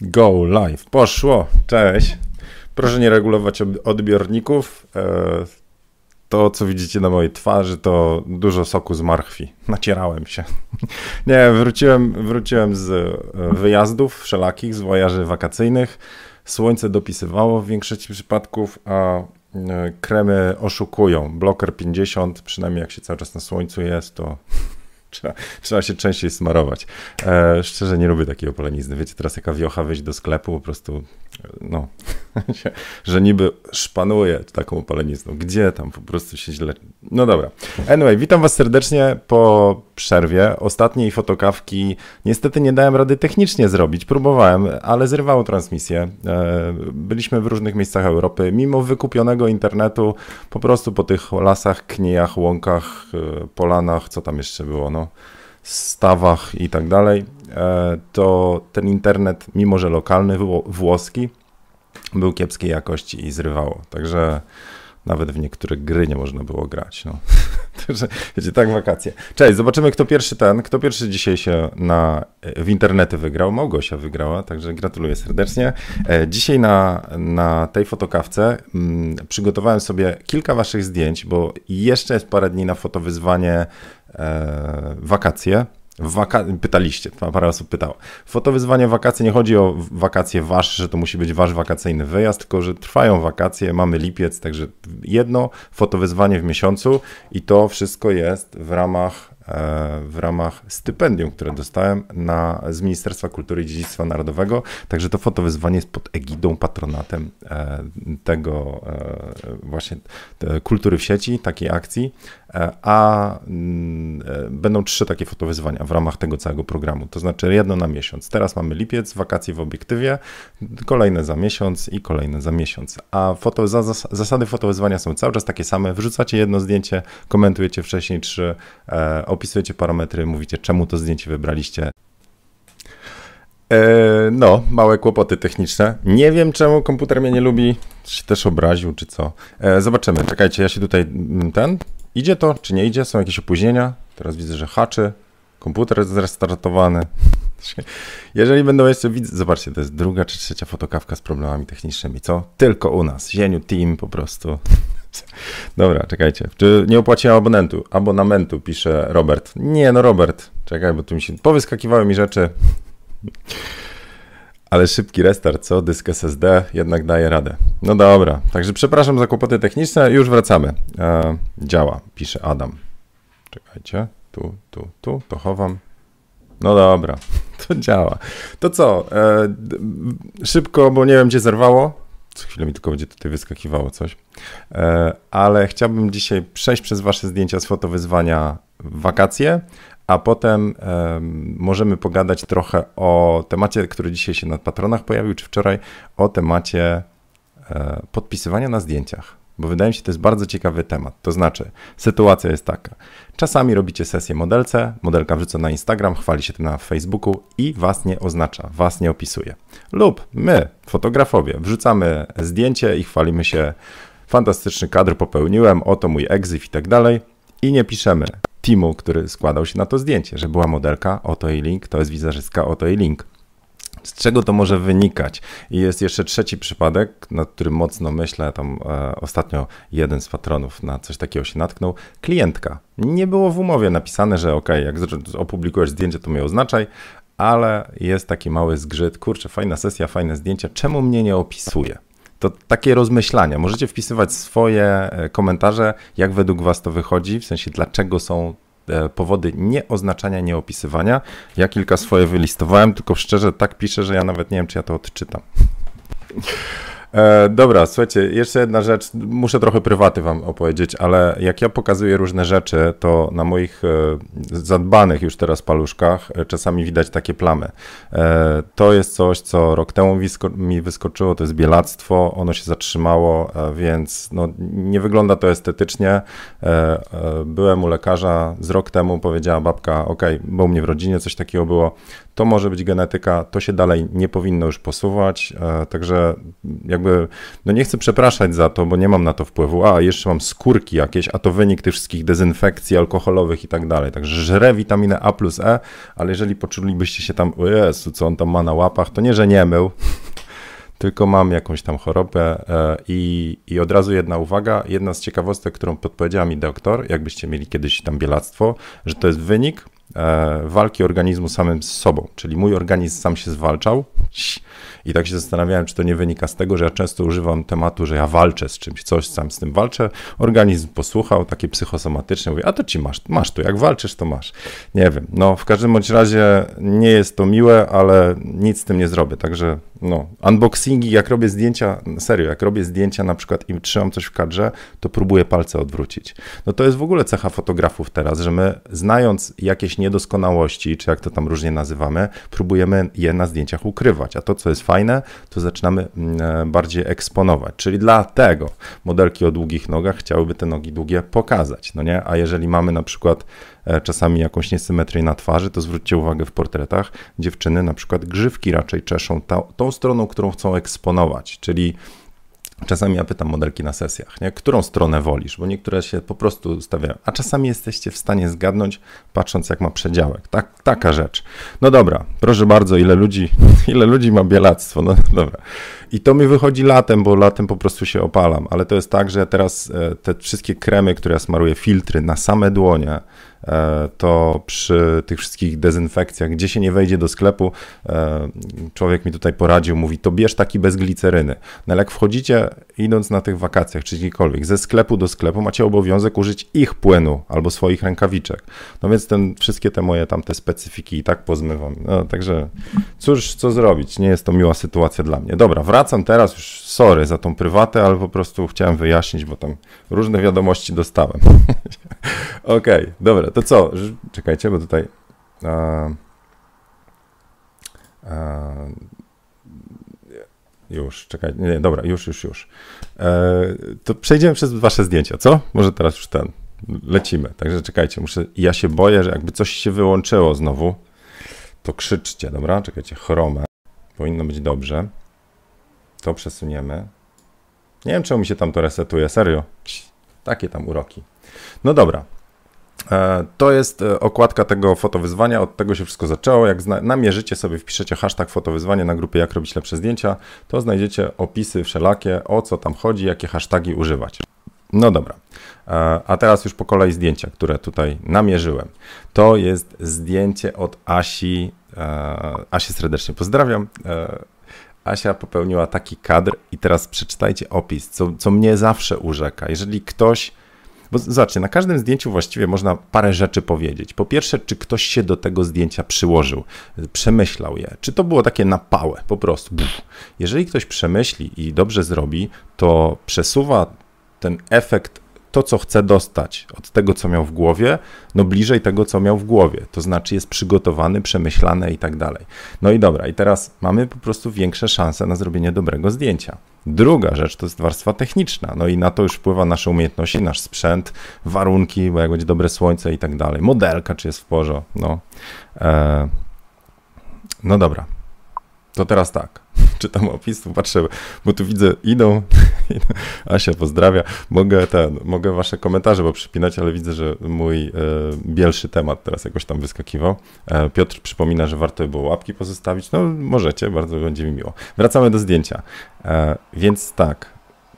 Go live. Poszło. Cześć. Proszę nie regulować odbiorników. E, to, co widzicie na mojej twarzy, to dużo soku z marchwi. Nacierałem się. Nie, wróciłem, wróciłem z e, wyjazdów wszelakich, z wojaży wakacyjnych. Słońce dopisywało w większości przypadków, a e, kremy oszukują. Bloker 50, przynajmniej jak się cały czas na słońcu jest, to trzeba, trzeba się częściej smarować. E, szczerze nie lubię takiej opalenizny. Wiecie, teraz jaka wiocha wyjść do sklepu, po prostu, no, że niby szpanuje taką opalenizną. Gdzie tam po prostu się źle... No dobra. Anyway, witam was serdecznie po przerwie. Ostatniej fotokawki niestety nie dałem rady technicznie zrobić. Próbowałem, ale zrywało transmisję. E, byliśmy w różnych miejscach Europy. Mimo wykupionego internetu, po prostu po tych lasach, kniejach, łąkach, e, polanach, co tam jeszcze było, no stawach i tak dalej, to ten internet, mimo że lokalny, włoski, był kiepskiej jakości i zrywało. Także nawet w niektóre gry nie można było grać. No. Także, wiecie, tak wakacje. Cześć, zobaczymy kto pierwszy ten, kto pierwszy dzisiaj się na, w internety wygrał. Małgosia wygrała, także gratuluję serdecznie. E, dzisiaj na, na tej fotokawce mm, przygotowałem sobie kilka waszych zdjęć, bo jeszcze jest parę dni na fotowyzwanie e, wakacje. Waka pytaliście, parę osób pytało. Fotowyzwanie wakacje nie chodzi o wakacje wasze, że to musi być wasz wakacyjny wyjazd, tylko że trwają wakacje, mamy lipiec, także jedno fotowyzwanie w miesiącu i to wszystko jest w ramach E, w ramach stypendium, które dostałem na, z Ministerstwa Kultury i Dziedzictwa Narodowego. Także to fotowyzwanie jest pod egidą, patronatem e, tego e, właśnie kultury w sieci, takiej akcji. A mm, będą trzy takie fotowyzwania w ramach tego całego programu, to znaczy jedno na miesiąc. Teraz mamy lipiec, wakacje w obiektywie, kolejne za miesiąc i kolejne za miesiąc. A foto, zasady fotowyzwania są cały czas takie same. Wrzucacie jedno zdjęcie, komentujecie wcześniej trzy, opisujecie parametry, mówicie czemu to zdjęcie wybraliście. E, no, małe kłopoty techniczne. Nie wiem czemu komputer mnie nie lubi, się też obraził czy co. E, zobaczymy, czekajcie, ja się tutaj, mm, ten, idzie to czy nie idzie, są jakieś opóźnienia. Teraz widzę, że haczy, komputer jest zrestartowany. Jeżeli będą jeszcze widzieć, zobaczcie, to jest druga czy trzecia fotokawka z problemami technicznymi, co? Tylko u nas, Zieniu Team po prostu. Dobra, czekajcie. Czy nie opłaciłem abonentu? Abonamentu, pisze Robert. Nie, no Robert. Czekaj, bo tu mi się... Powyskakiwały mi rzeczy. Ale szybki restart, co? Dysk SSD jednak daje radę. No dobra, także przepraszam za kłopoty techniczne, już wracamy. E, działa, pisze Adam. Czekajcie, tu, tu, tu, to chowam. No dobra, to działa. To co? E, szybko, bo nie wiem, gdzie zerwało. Co chwilę mi tylko będzie tutaj wyskakiwało coś. E, ale chciałbym dzisiaj przejść przez Wasze zdjęcia z fotowyzwania wakacje, a potem um, możemy pogadać trochę o temacie, który dzisiaj się na patronach pojawił, czy wczoraj, o temacie e, podpisywania na zdjęciach bo wydaje mi się, to jest bardzo ciekawy temat. To znaczy, sytuacja jest taka. Czasami robicie sesję modelce, modelka wrzuca na Instagram, chwali się tym na Facebooku i was nie oznacza, was nie opisuje. Lub my, fotografowie, wrzucamy zdjęcie i chwalimy się, fantastyczny kadr popełniłem, oto mój exif i tak dalej i nie piszemy teamu, który składał się na to zdjęcie, że była modelka, oto jej link, to jest wizerzystka, oto jej link. Z czego to może wynikać? I jest jeszcze trzeci przypadek, nad którym mocno myślę. Tam e, ostatnio jeden z patronów na coś takiego się natknął. Klientka. Nie było w umowie napisane, że ok, jak opublikujesz zdjęcie, to mnie oznaczaj, ale jest taki mały zgrzyt. Kurczę, fajna sesja, fajne zdjęcie. Czemu mnie nie opisuje? To takie rozmyślania. Możecie wpisywać swoje e, komentarze, jak według Was to wychodzi, w sensie dlaczego są E, powody nieoznaczania, nieopisywania. Ja kilka swoje wylistowałem, tylko szczerze tak piszę, że ja nawet nie wiem, czy ja to odczytam. E, dobra, słuchajcie, jeszcze jedna rzecz, muszę trochę prywaty wam opowiedzieć, ale jak ja pokazuję różne rzeczy, to na moich e, zadbanych już teraz paluszkach e, czasami widać takie plamy. E, to jest coś, co rok temu mi wyskoczyło, to jest bielactwo, ono się zatrzymało, e, więc no, nie wygląda to estetycznie. E, byłem u lekarza z rok temu, powiedziała babka, ok, bo u mnie w rodzinie coś takiego było, to może być genetyka, to się dalej nie powinno już posuwać, także jak jakby, no nie chcę przepraszać za to, bo nie mam na to wpływu, a jeszcze mam skórki jakieś, a to wynik tych wszystkich dezynfekcji alkoholowych i tak dalej, także żre witaminę A plus E, ale jeżeli poczulibyście się tam, o Jezu, co on tam ma na łapach, to nie, że nie mył, tylko mam jakąś tam chorobę e, i, i od razu jedna uwaga, jedna z ciekawostek, którą podpowiedziała mi doktor, jakbyście mieli kiedyś tam bielactwo, że to jest wynik walki organizmu samym z sobą, czyli mój organizm sam się zwalczał i tak się zastanawiałem, czy to nie wynika z tego, że ja często używam tematu, że ja walczę z czymś, coś sam z tym walczę. Organizm posłuchał, takie psychosomatyczne, mówi, a to ci masz, masz tu, jak walczysz, to masz. Nie wiem, no w każdym bądź razie nie jest to miłe, ale nic z tym nie zrobię, także no, unboxingi, jak robię zdjęcia, serio, jak robię zdjęcia na przykład i trzymam coś w kadrze, to próbuję palce odwrócić. No to jest w ogóle cecha fotografów teraz, że my znając jakieś niedoskonałości, czy jak to tam różnie nazywamy, próbujemy je na zdjęciach ukrywać, a to, co jest fajne, to zaczynamy mm, e, bardziej eksponować, czyli dlatego modelki o długich nogach chciałyby te nogi długie pokazać, no nie? A jeżeli mamy na przykład E, czasami jakąś niesymetrię na twarzy, to zwróćcie uwagę w portretach, dziewczyny na przykład grzywki raczej czeszą ta, tą stroną, którą chcą eksponować, czyli Czasami ja pytam modelki na sesjach, nie? którą stronę wolisz, bo niektóre się po prostu stawiają, a czasami jesteście w stanie zgadnąć, patrząc jak ma przedziałek. Tak, taka rzecz. No dobra, proszę bardzo, ile ludzi, ile ludzi ma bielactwo, no dobra. I to mi wychodzi latem, bo latem po prostu się opalam, ale to jest tak, że teraz e, te wszystkie kremy, które ja smaruję, filtry na same dłonie, E, to przy tych wszystkich dezynfekcjach, gdzie się nie wejdzie do sklepu, e, człowiek mi tutaj poradził, mówi, to bierz taki bez gliceryny. No ale jak wchodzicie, idąc na tych wakacjach, czy gdziekolwiek, ze sklepu do sklepu, macie obowiązek użyć ich płynu albo swoich rękawiczek. No więc ten, wszystkie te moje tam te specyfiki i tak pozmywam. No, także cóż, co zrobić? Nie jest to miła sytuacja dla mnie. Dobra, wracam teraz już, sorry za tą prywatę, ale po prostu chciałem wyjaśnić, bo tam różne wiadomości dostałem. Okej, okay, dobra, to co? Czekajcie, bo tutaj. A, a, już, czekaj, nie, dobra, już, już, już. E, to przejdziemy przez wasze zdjęcia, co? Może teraz już ten, lecimy. Także czekajcie, muszę, ja się boję, że jakby coś się wyłączyło znowu, to krzyczcie, dobra? Czekajcie, chromę, powinno być dobrze. To przesuniemy. Nie wiem, czemu mi się tam to resetuje, serio. Takie tam uroki. No dobra, E, to jest e, okładka tego fotowyzwania, od tego się wszystko zaczęło. Jak namierzycie sobie, wpiszecie hashtag fotowyzwanie na grupie Jak robić lepsze zdjęcia, to znajdziecie opisy wszelakie, o co tam chodzi, jakie hasztagi używać. No dobra, e, a teraz już po kolei zdjęcia, które tutaj namierzyłem. To jest zdjęcie od Asi. Asi serdecznie pozdrawiam. Asia popełniła taki kadr i teraz przeczytajcie opis, co, co mnie zawsze urzeka. Jeżeli ktoś bo zobaczcie, na każdym zdjęciu właściwie można parę rzeczy powiedzieć. Po pierwsze, czy ktoś się do tego zdjęcia przyłożył, przemyślał je, czy to było takie na pałę, po prostu. Jeżeli ktoś przemyśli i dobrze zrobi, to przesuwa ten efekt to, co chce dostać od tego, co miał w głowie, no bliżej tego, co miał w głowie. To znaczy jest przygotowany, przemyślany i tak dalej. No i dobra, i teraz mamy po prostu większe szanse na zrobienie dobrego zdjęcia. Druga rzecz to jest warstwa techniczna, no i na to już wpływa nasze umiejętności, nasz sprzęt, warunki, bo jak będzie dobre słońce i tak dalej. Modelka, czy jest w porządku, no. E, no dobra, to teraz tak. Czytam opis, tu patrzę, bo tu widzę, idą. Asia pozdrawia. Mogę ten, mogę wasze komentarze, bo przypinać, ale widzę, że mój e, bielszy temat teraz jakoś tam wyskakiwał. E, Piotr przypomina, że warto by było łapki pozostawić. No, możecie, bardzo będzie mi miło. Wracamy do zdjęcia. E, więc tak,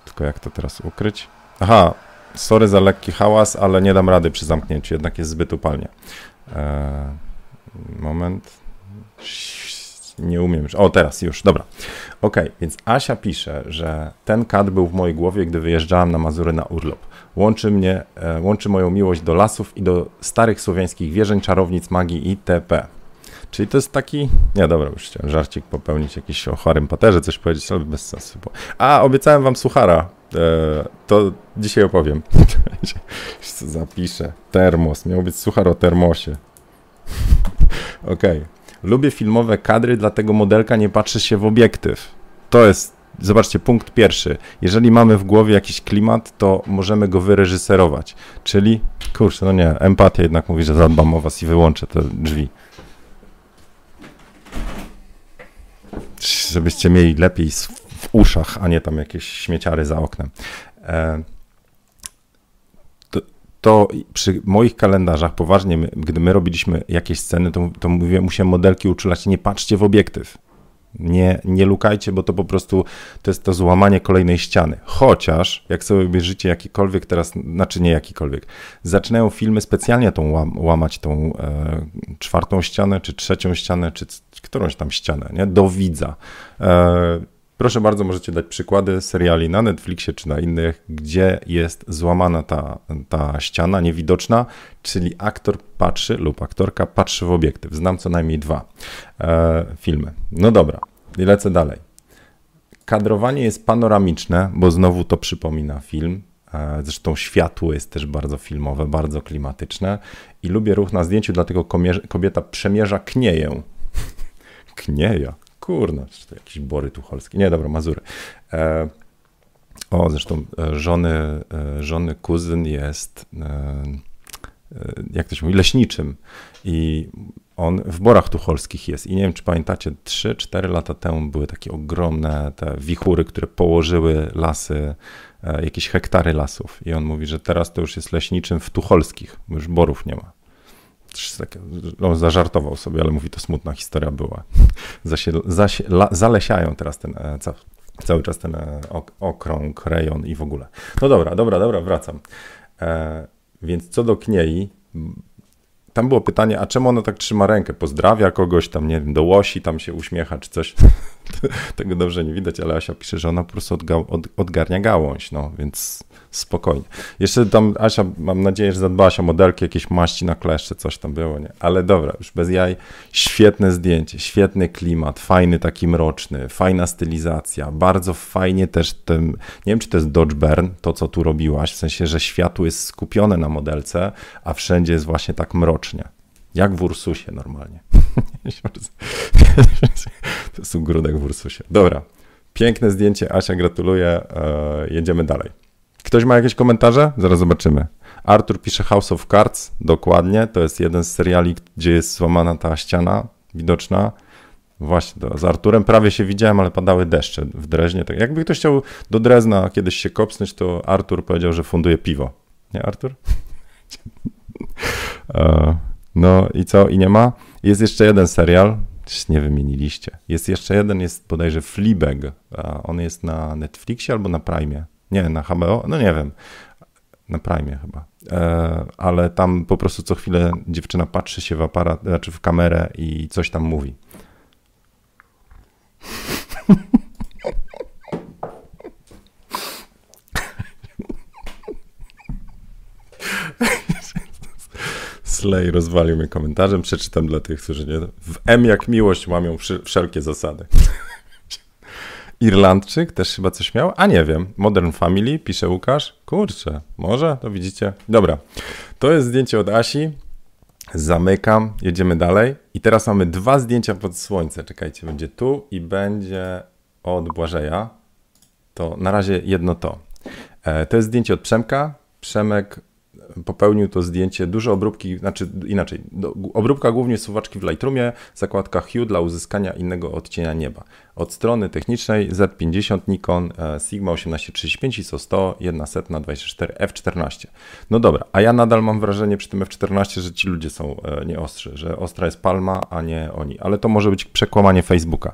tylko jak to teraz ukryć? Aha, sorry za lekki hałas, ale nie dam rady przy zamknięciu, jednak jest zbyt upalnie. E, moment nie umiem. O, teraz już, dobra. Ok, więc Asia pisze, że ten kad był w mojej głowie, gdy wyjeżdżałem na Mazury na urlop. Łączy mnie, e, łączy moją miłość do lasów i do starych słowiańskich wierzeń, czarownic, magii itp. Czyli to jest taki. Nie, dobra, już chciałem żarcik popełnić jakiś o Harrym Potterze, coś powiedzieć, ale bez sensu. A, obiecałem wam suchara. E, to dzisiaj opowiem. Zapiszę. Termos. Miał być suchar o termosie. Okej. Okay. Lubię filmowe kadry, dlatego modelka nie patrzy się w obiektyw. To jest, zobaczcie, punkt pierwszy. Jeżeli mamy w głowie jakiś klimat, to możemy go wyreżyserować. Czyli, kurczę, no nie, empatia jednak mówi, że zadbam o was i wyłączę te drzwi. Żebyście mieli lepiej w uszach, a nie tam jakieś śmieciary za oknem. E, to, przy moich kalendarzach, poważnie, gdy my robiliśmy jakieś sceny, to, to mówiłem, musiałem modelki uczulać, nie patrzcie w obiektyw. Nie, nie lukajcie, bo to po prostu to jest to złamanie kolejnej ściany. Chociaż, jak sobie obejrzycie jakikolwiek teraz, znaczy nie jakikolwiek, zaczynają filmy specjalnie tą łam, łamać tą e, czwartą ścianę, czy trzecią ścianę, czy którąś tam ścianę, nie? Do widza. E, Proszę bardzo, możecie dać przykłady seriali na Netflixie czy na innych, gdzie jest złamana ta, ta ściana niewidoczna, czyli aktor patrzy lub aktorka patrzy w obiektyw. Znam co najmniej dwa e, filmy. No dobra, i lecę dalej. Kadrowanie jest panoramiczne, bo znowu to przypomina film. E, zresztą światło jest też bardzo filmowe, bardzo klimatyczne i lubię ruch na zdjęciu, dlatego kobieta przemierza knieję. Knieja. Kurno, czy to jakiś Bory Tucholski. Nie, dobra, Mazury. E, o, zresztą e, żony, e, żony kuzyn jest, e, jak to się mówi, leśniczym i on w Borach Tucholskich jest. I nie wiem, czy pamiętacie, 3-4 lata temu były takie ogromne te wichury, które położyły lasy, jakieś hektary lasów. I on mówi, że teraz to już jest leśniczym w Tucholskich, już borów nie ma on zażartował sobie, ale mówi, to smutna historia była. Zalesiają teraz ten, e, ca, cały czas ten e, okrąg, rejon i w ogóle. No dobra, dobra, dobra, wracam. E, więc co do Kniei, tam było pytanie, a czemu ona tak trzyma rękę? Pozdrawia kogoś tam, nie wiem, do łosi, tam się uśmiecha czy coś. Tego dobrze nie widać, ale Asia pisze, że ona po prostu odga od, odgarnia gałąź, no więc spokojnie. Jeszcze tam Asia, mam nadzieję, że zadbałaś o modelki, jakieś maści na kleszcze, coś tam było, nie? Ale dobra, już bez jaj, świetne zdjęcie, świetny klimat, fajny taki mroczny, fajna stylizacja, bardzo fajnie też ten, nie wiem, czy to jest Dodge Burn, to co tu robiłaś, w sensie, że światło jest skupione na modelce, a wszędzie jest właśnie tak mrocznie. Jak w Ursusie normalnie. to jest grudek w Ursusie. Dobra, piękne zdjęcie, Asia, gratuluję, e, jedziemy dalej. Ktoś ma jakieś komentarze? Zaraz zobaczymy. Artur pisze House of Cards, dokładnie. To jest jeden z seriali, gdzie jest złamana ta ściana widoczna. Właśnie, to z Arturem prawie się widziałem, ale padały deszcze w Dreźnie. Tak, jakby ktoś chciał do Drezna kiedyś się kopsnąć, to Artur powiedział, że funduje piwo. Nie, Artur? E, no i co? I nie ma? Jest jeszcze jeden serial, nie wymieniliście. Jest jeszcze jeden, jest bodajże Fleabag. On jest na Netflixie albo na Prime. Nie, na HBO? No nie wiem. Na Prime chyba. E, ale tam po prostu co chwilę dziewczyna patrzy się w aparat, znaczy w kamerę i coś tam mówi. Slay rozwalił mnie komentarzem. Przeczytam dla tych, którzy nie. W M jak miłość łamią wszelkie zasady. Irlandczyk też chyba coś miał? A nie wiem. Modern Family, pisze Łukasz. Kurczę, może? To widzicie. Dobra. To jest zdjęcie od Asi. Zamykam, jedziemy dalej. I teraz mamy dwa zdjęcia pod słońce. Czekajcie, będzie tu i będzie od Błażeja. To na razie jedno to. E, to jest zdjęcie od Przemka. Przemek popełnił to zdjęcie, dużo obróbki, znaczy inaczej, do, obróbka głównie suwaczki w Lightroomie, zakładka Hue dla uzyskania innego odcienia nieba. Od strony technicznej Z50 Nikon e, Sigma 1835 ISO 100 1 setna 24 F14. No dobra, a ja nadal mam wrażenie przy tym F14, że ci ludzie są e, nieostrzy, że ostra jest Palma, a nie oni, ale to może być przekłamanie Facebooka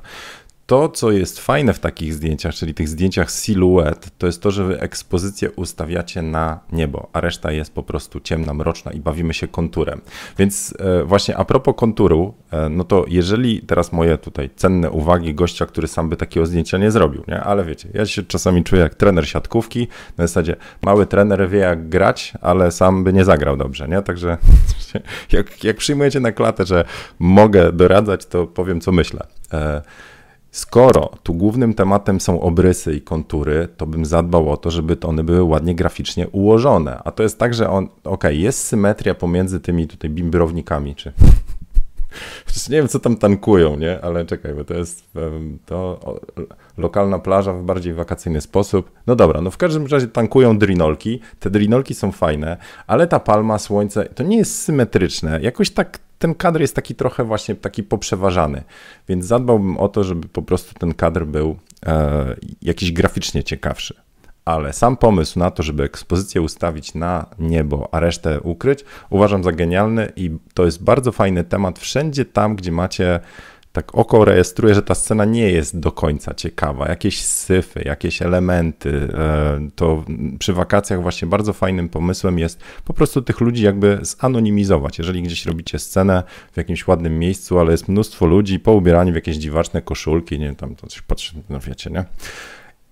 to, co jest fajne w takich zdjęciach, czyli tych zdjęciach siluet, to jest to, że wy ekspozycję ustawiacie na niebo, a reszta jest po prostu ciemna, mroczna i bawimy się konturem. Więc e, właśnie a propos konturu, e, no to jeżeli teraz moje tutaj cenne uwagi gościa, który sam by takiego zdjęcia nie zrobił, nie? ale wiecie, ja się czasami czuję jak trener siatkówki, na zasadzie mały trener wie jak grać, ale sam by nie zagrał dobrze, nie? Także jak, jak przyjmujecie na klatę, że mogę doradzać, to powiem co myślę. Skoro tu głównym tematem są obrysy i kontury, to bym zadbał o to, żeby one były ładnie graficznie ułożone. A to jest tak, że on, ok, jest symetria pomiędzy tymi tutaj bimbrownikami, czy nie wiem, co tam tankują, nie? Ale czekaj, bo to jest to lokalna plaża w bardziej wakacyjny sposób. No dobra, no w każdym razie tankują drinolki. Te drinolki są fajne, ale ta palma, słońce, to nie jest symetryczne. Jakoś tak ten kadr jest taki trochę właśnie taki poprzeważany, więc zadbałbym o to, żeby po prostu ten kadr był e, jakiś graficznie ciekawszy. Ale sam pomysł na to, żeby ekspozycję ustawić na niebo, a resztę ukryć, uważam za genialny i to jest bardzo fajny temat wszędzie tam, gdzie macie tak oko rejestruje, że ta scena nie jest do końca ciekawa. Jakieś syfy, jakieś elementy. E, to przy wakacjach właśnie bardzo fajnym pomysłem jest po prostu tych ludzi jakby zanonimizować. Jeżeli gdzieś robicie scenę w jakimś ładnym miejscu, ale jest mnóstwo ludzi poubierani w jakieś dziwaczne koszulki, nie wiem, tam to coś patrzy, no wiecie, nie?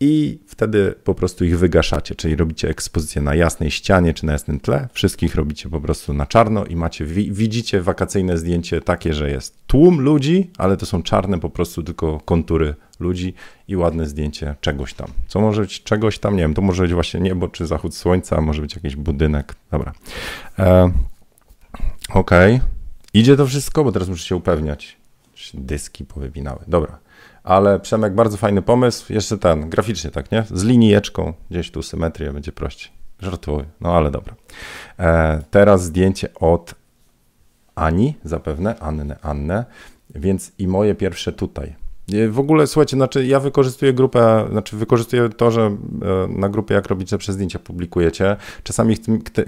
I wtedy po prostu ich wygaszacie, czyli robicie ekspozycję na jasnej ścianie czy na jasnym tle, wszystkich robicie po prostu na czarno i macie, widzicie wakacyjne zdjęcie takie, że jest tłum ludzi, ale to są czarne po prostu tylko kontury ludzi i ładne zdjęcie czegoś tam. Co może być czegoś tam, nie wiem, to może być właśnie niebo czy zachód słońca, może być jakiś budynek, dobra. E, Okej, okay. idzie to wszystko, bo teraz muszę się upewniać. Dyski powybinały, dobra. Ale Przemek, bardzo fajny pomysł. Jeszcze ten, graficznie tak, nie? Z linijeczką, gdzieś tu symetrię będzie prościej. Żartuję, no ale dobra. E, teraz zdjęcie od Ani, zapewne, Annę, Annę, więc i moje pierwsze tutaj. W ogóle, słuchajcie, znaczy ja wykorzystuję grupę, znaczy wykorzystuję to, że e, na grupie jak robicie przez zdjęcia publikujecie, czasami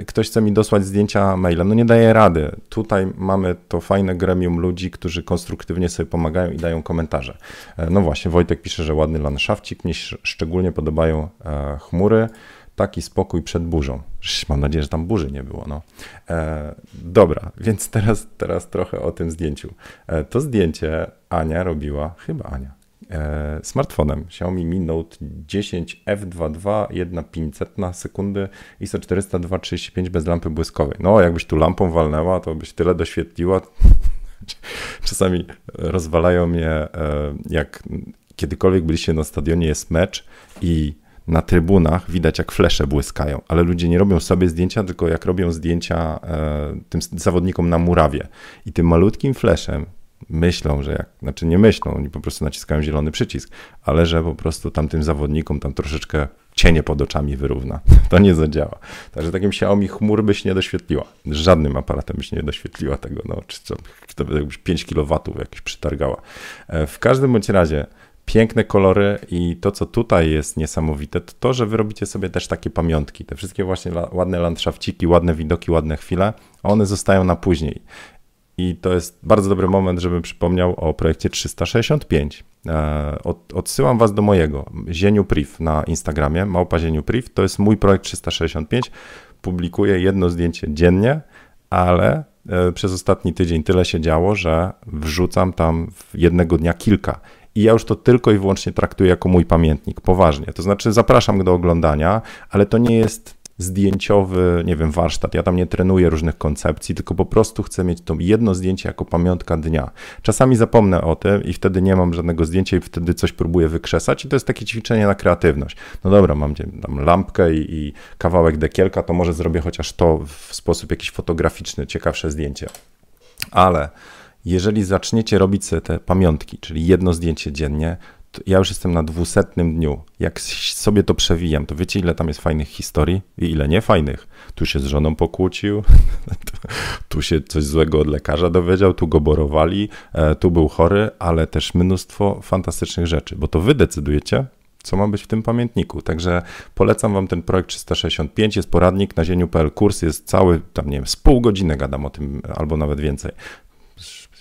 ktoś chce mi dosłać zdjęcia mailem, no nie daje rady. Tutaj mamy to fajne gremium ludzi, którzy konstruktywnie sobie pomagają i dają komentarze. E, no właśnie, Wojtek pisze, że ładny landszafcik, mnie szczególnie podobają e, chmury taki spokój przed burzą. Mam nadzieję, że tam burzy nie było. No. E, dobra, więc teraz, teraz trochę o tym zdjęciu. E, to zdjęcie Ania robiła, chyba Ania, e, smartfonem Xiaomi Mi Note 10 F22, 1,500 na sekundy ISO 400 235 bez lampy błyskowej. No, jakbyś tu lampą walnęła, to byś tyle doświetliła. Czasami rozwalają mnie, e, jak kiedykolwiek byliście na stadionie, jest mecz i na trybunach widać, jak flesze błyskają, ale ludzie nie robią sobie zdjęcia, tylko jak robią zdjęcia e, tym zawodnikom na murawie. I tym malutkim fleszem myślą, że jak, znaczy nie myślą, oni po prostu naciskają zielony przycisk, ale że po prostu tamtym zawodnikom tam troszeczkę cienie pod oczami wyrówna. To nie zadziała. Także takim Xiaomi chmur byś nie doświetliła. Żadnym aparatem byś nie doświetliła tego, no, czy to, to jakbyś 5 kW jakieś przytargała. E, w każdym bądź razie piękne kolory i to, co tutaj jest niesamowite, to to, że wy robicie sobie też takie pamiątki. Te wszystkie właśnie ładne landszafciki, ładne widoki, ładne chwile, one zostają na później. I to jest bardzo dobry moment, żebym przypomniał o projekcie 365. E, odsyłam was do mojego, Zieniu Priv na Instagramie, małpa Zieniu Priv. To jest mój projekt 365. Publikuję jedno zdjęcie dziennie, ale e, przez ostatni tydzień tyle się działo, że wrzucam tam jednego dnia kilka i ja już to tylko i wyłącznie traktuję jako mój pamiętnik, poważnie. To znaczy zapraszam do oglądania, ale to nie jest zdjęciowy, nie wiem, warsztat. Ja tam nie trenuję różnych koncepcji, tylko po prostu chcę mieć to jedno zdjęcie jako pamiątka dnia. Czasami zapomnę o tym i wtedy nie mam żadnego zdjęcia i wtedy coś próbuję wykrzesać i to jest takie ćwiczenie na kreatywność. No dobra, mam tam lampkę i, i kawałek dekielka, to może zrobię chociaż to w sposób jakiś fotograficzny, ciekawsze zdjęcie. Ale jeżeli zaczniecie robić sobie te pamiątki, czyli jedno zdjęcie dziennie, ja już jestem na dwusetnym dniu. Jak sobie to przewijam, to wiecie, ile tam jest fajnych historii i ile nie fajnych. Tu się z żoną pokłócił, tu się coś złego od lekarza dowiedział, tu go borowali, e, tu był chory, ale też mnóstwo fantastycznych rzeczy, bo to wy decydujecie, co ma być w tym pamiętniku. Także polecam Wam ten projekt 365, jest poradnik na zieniu.pl, kurs jest cały, tam nie wiem, z pół godziny gadam o tym, albo nawet więcej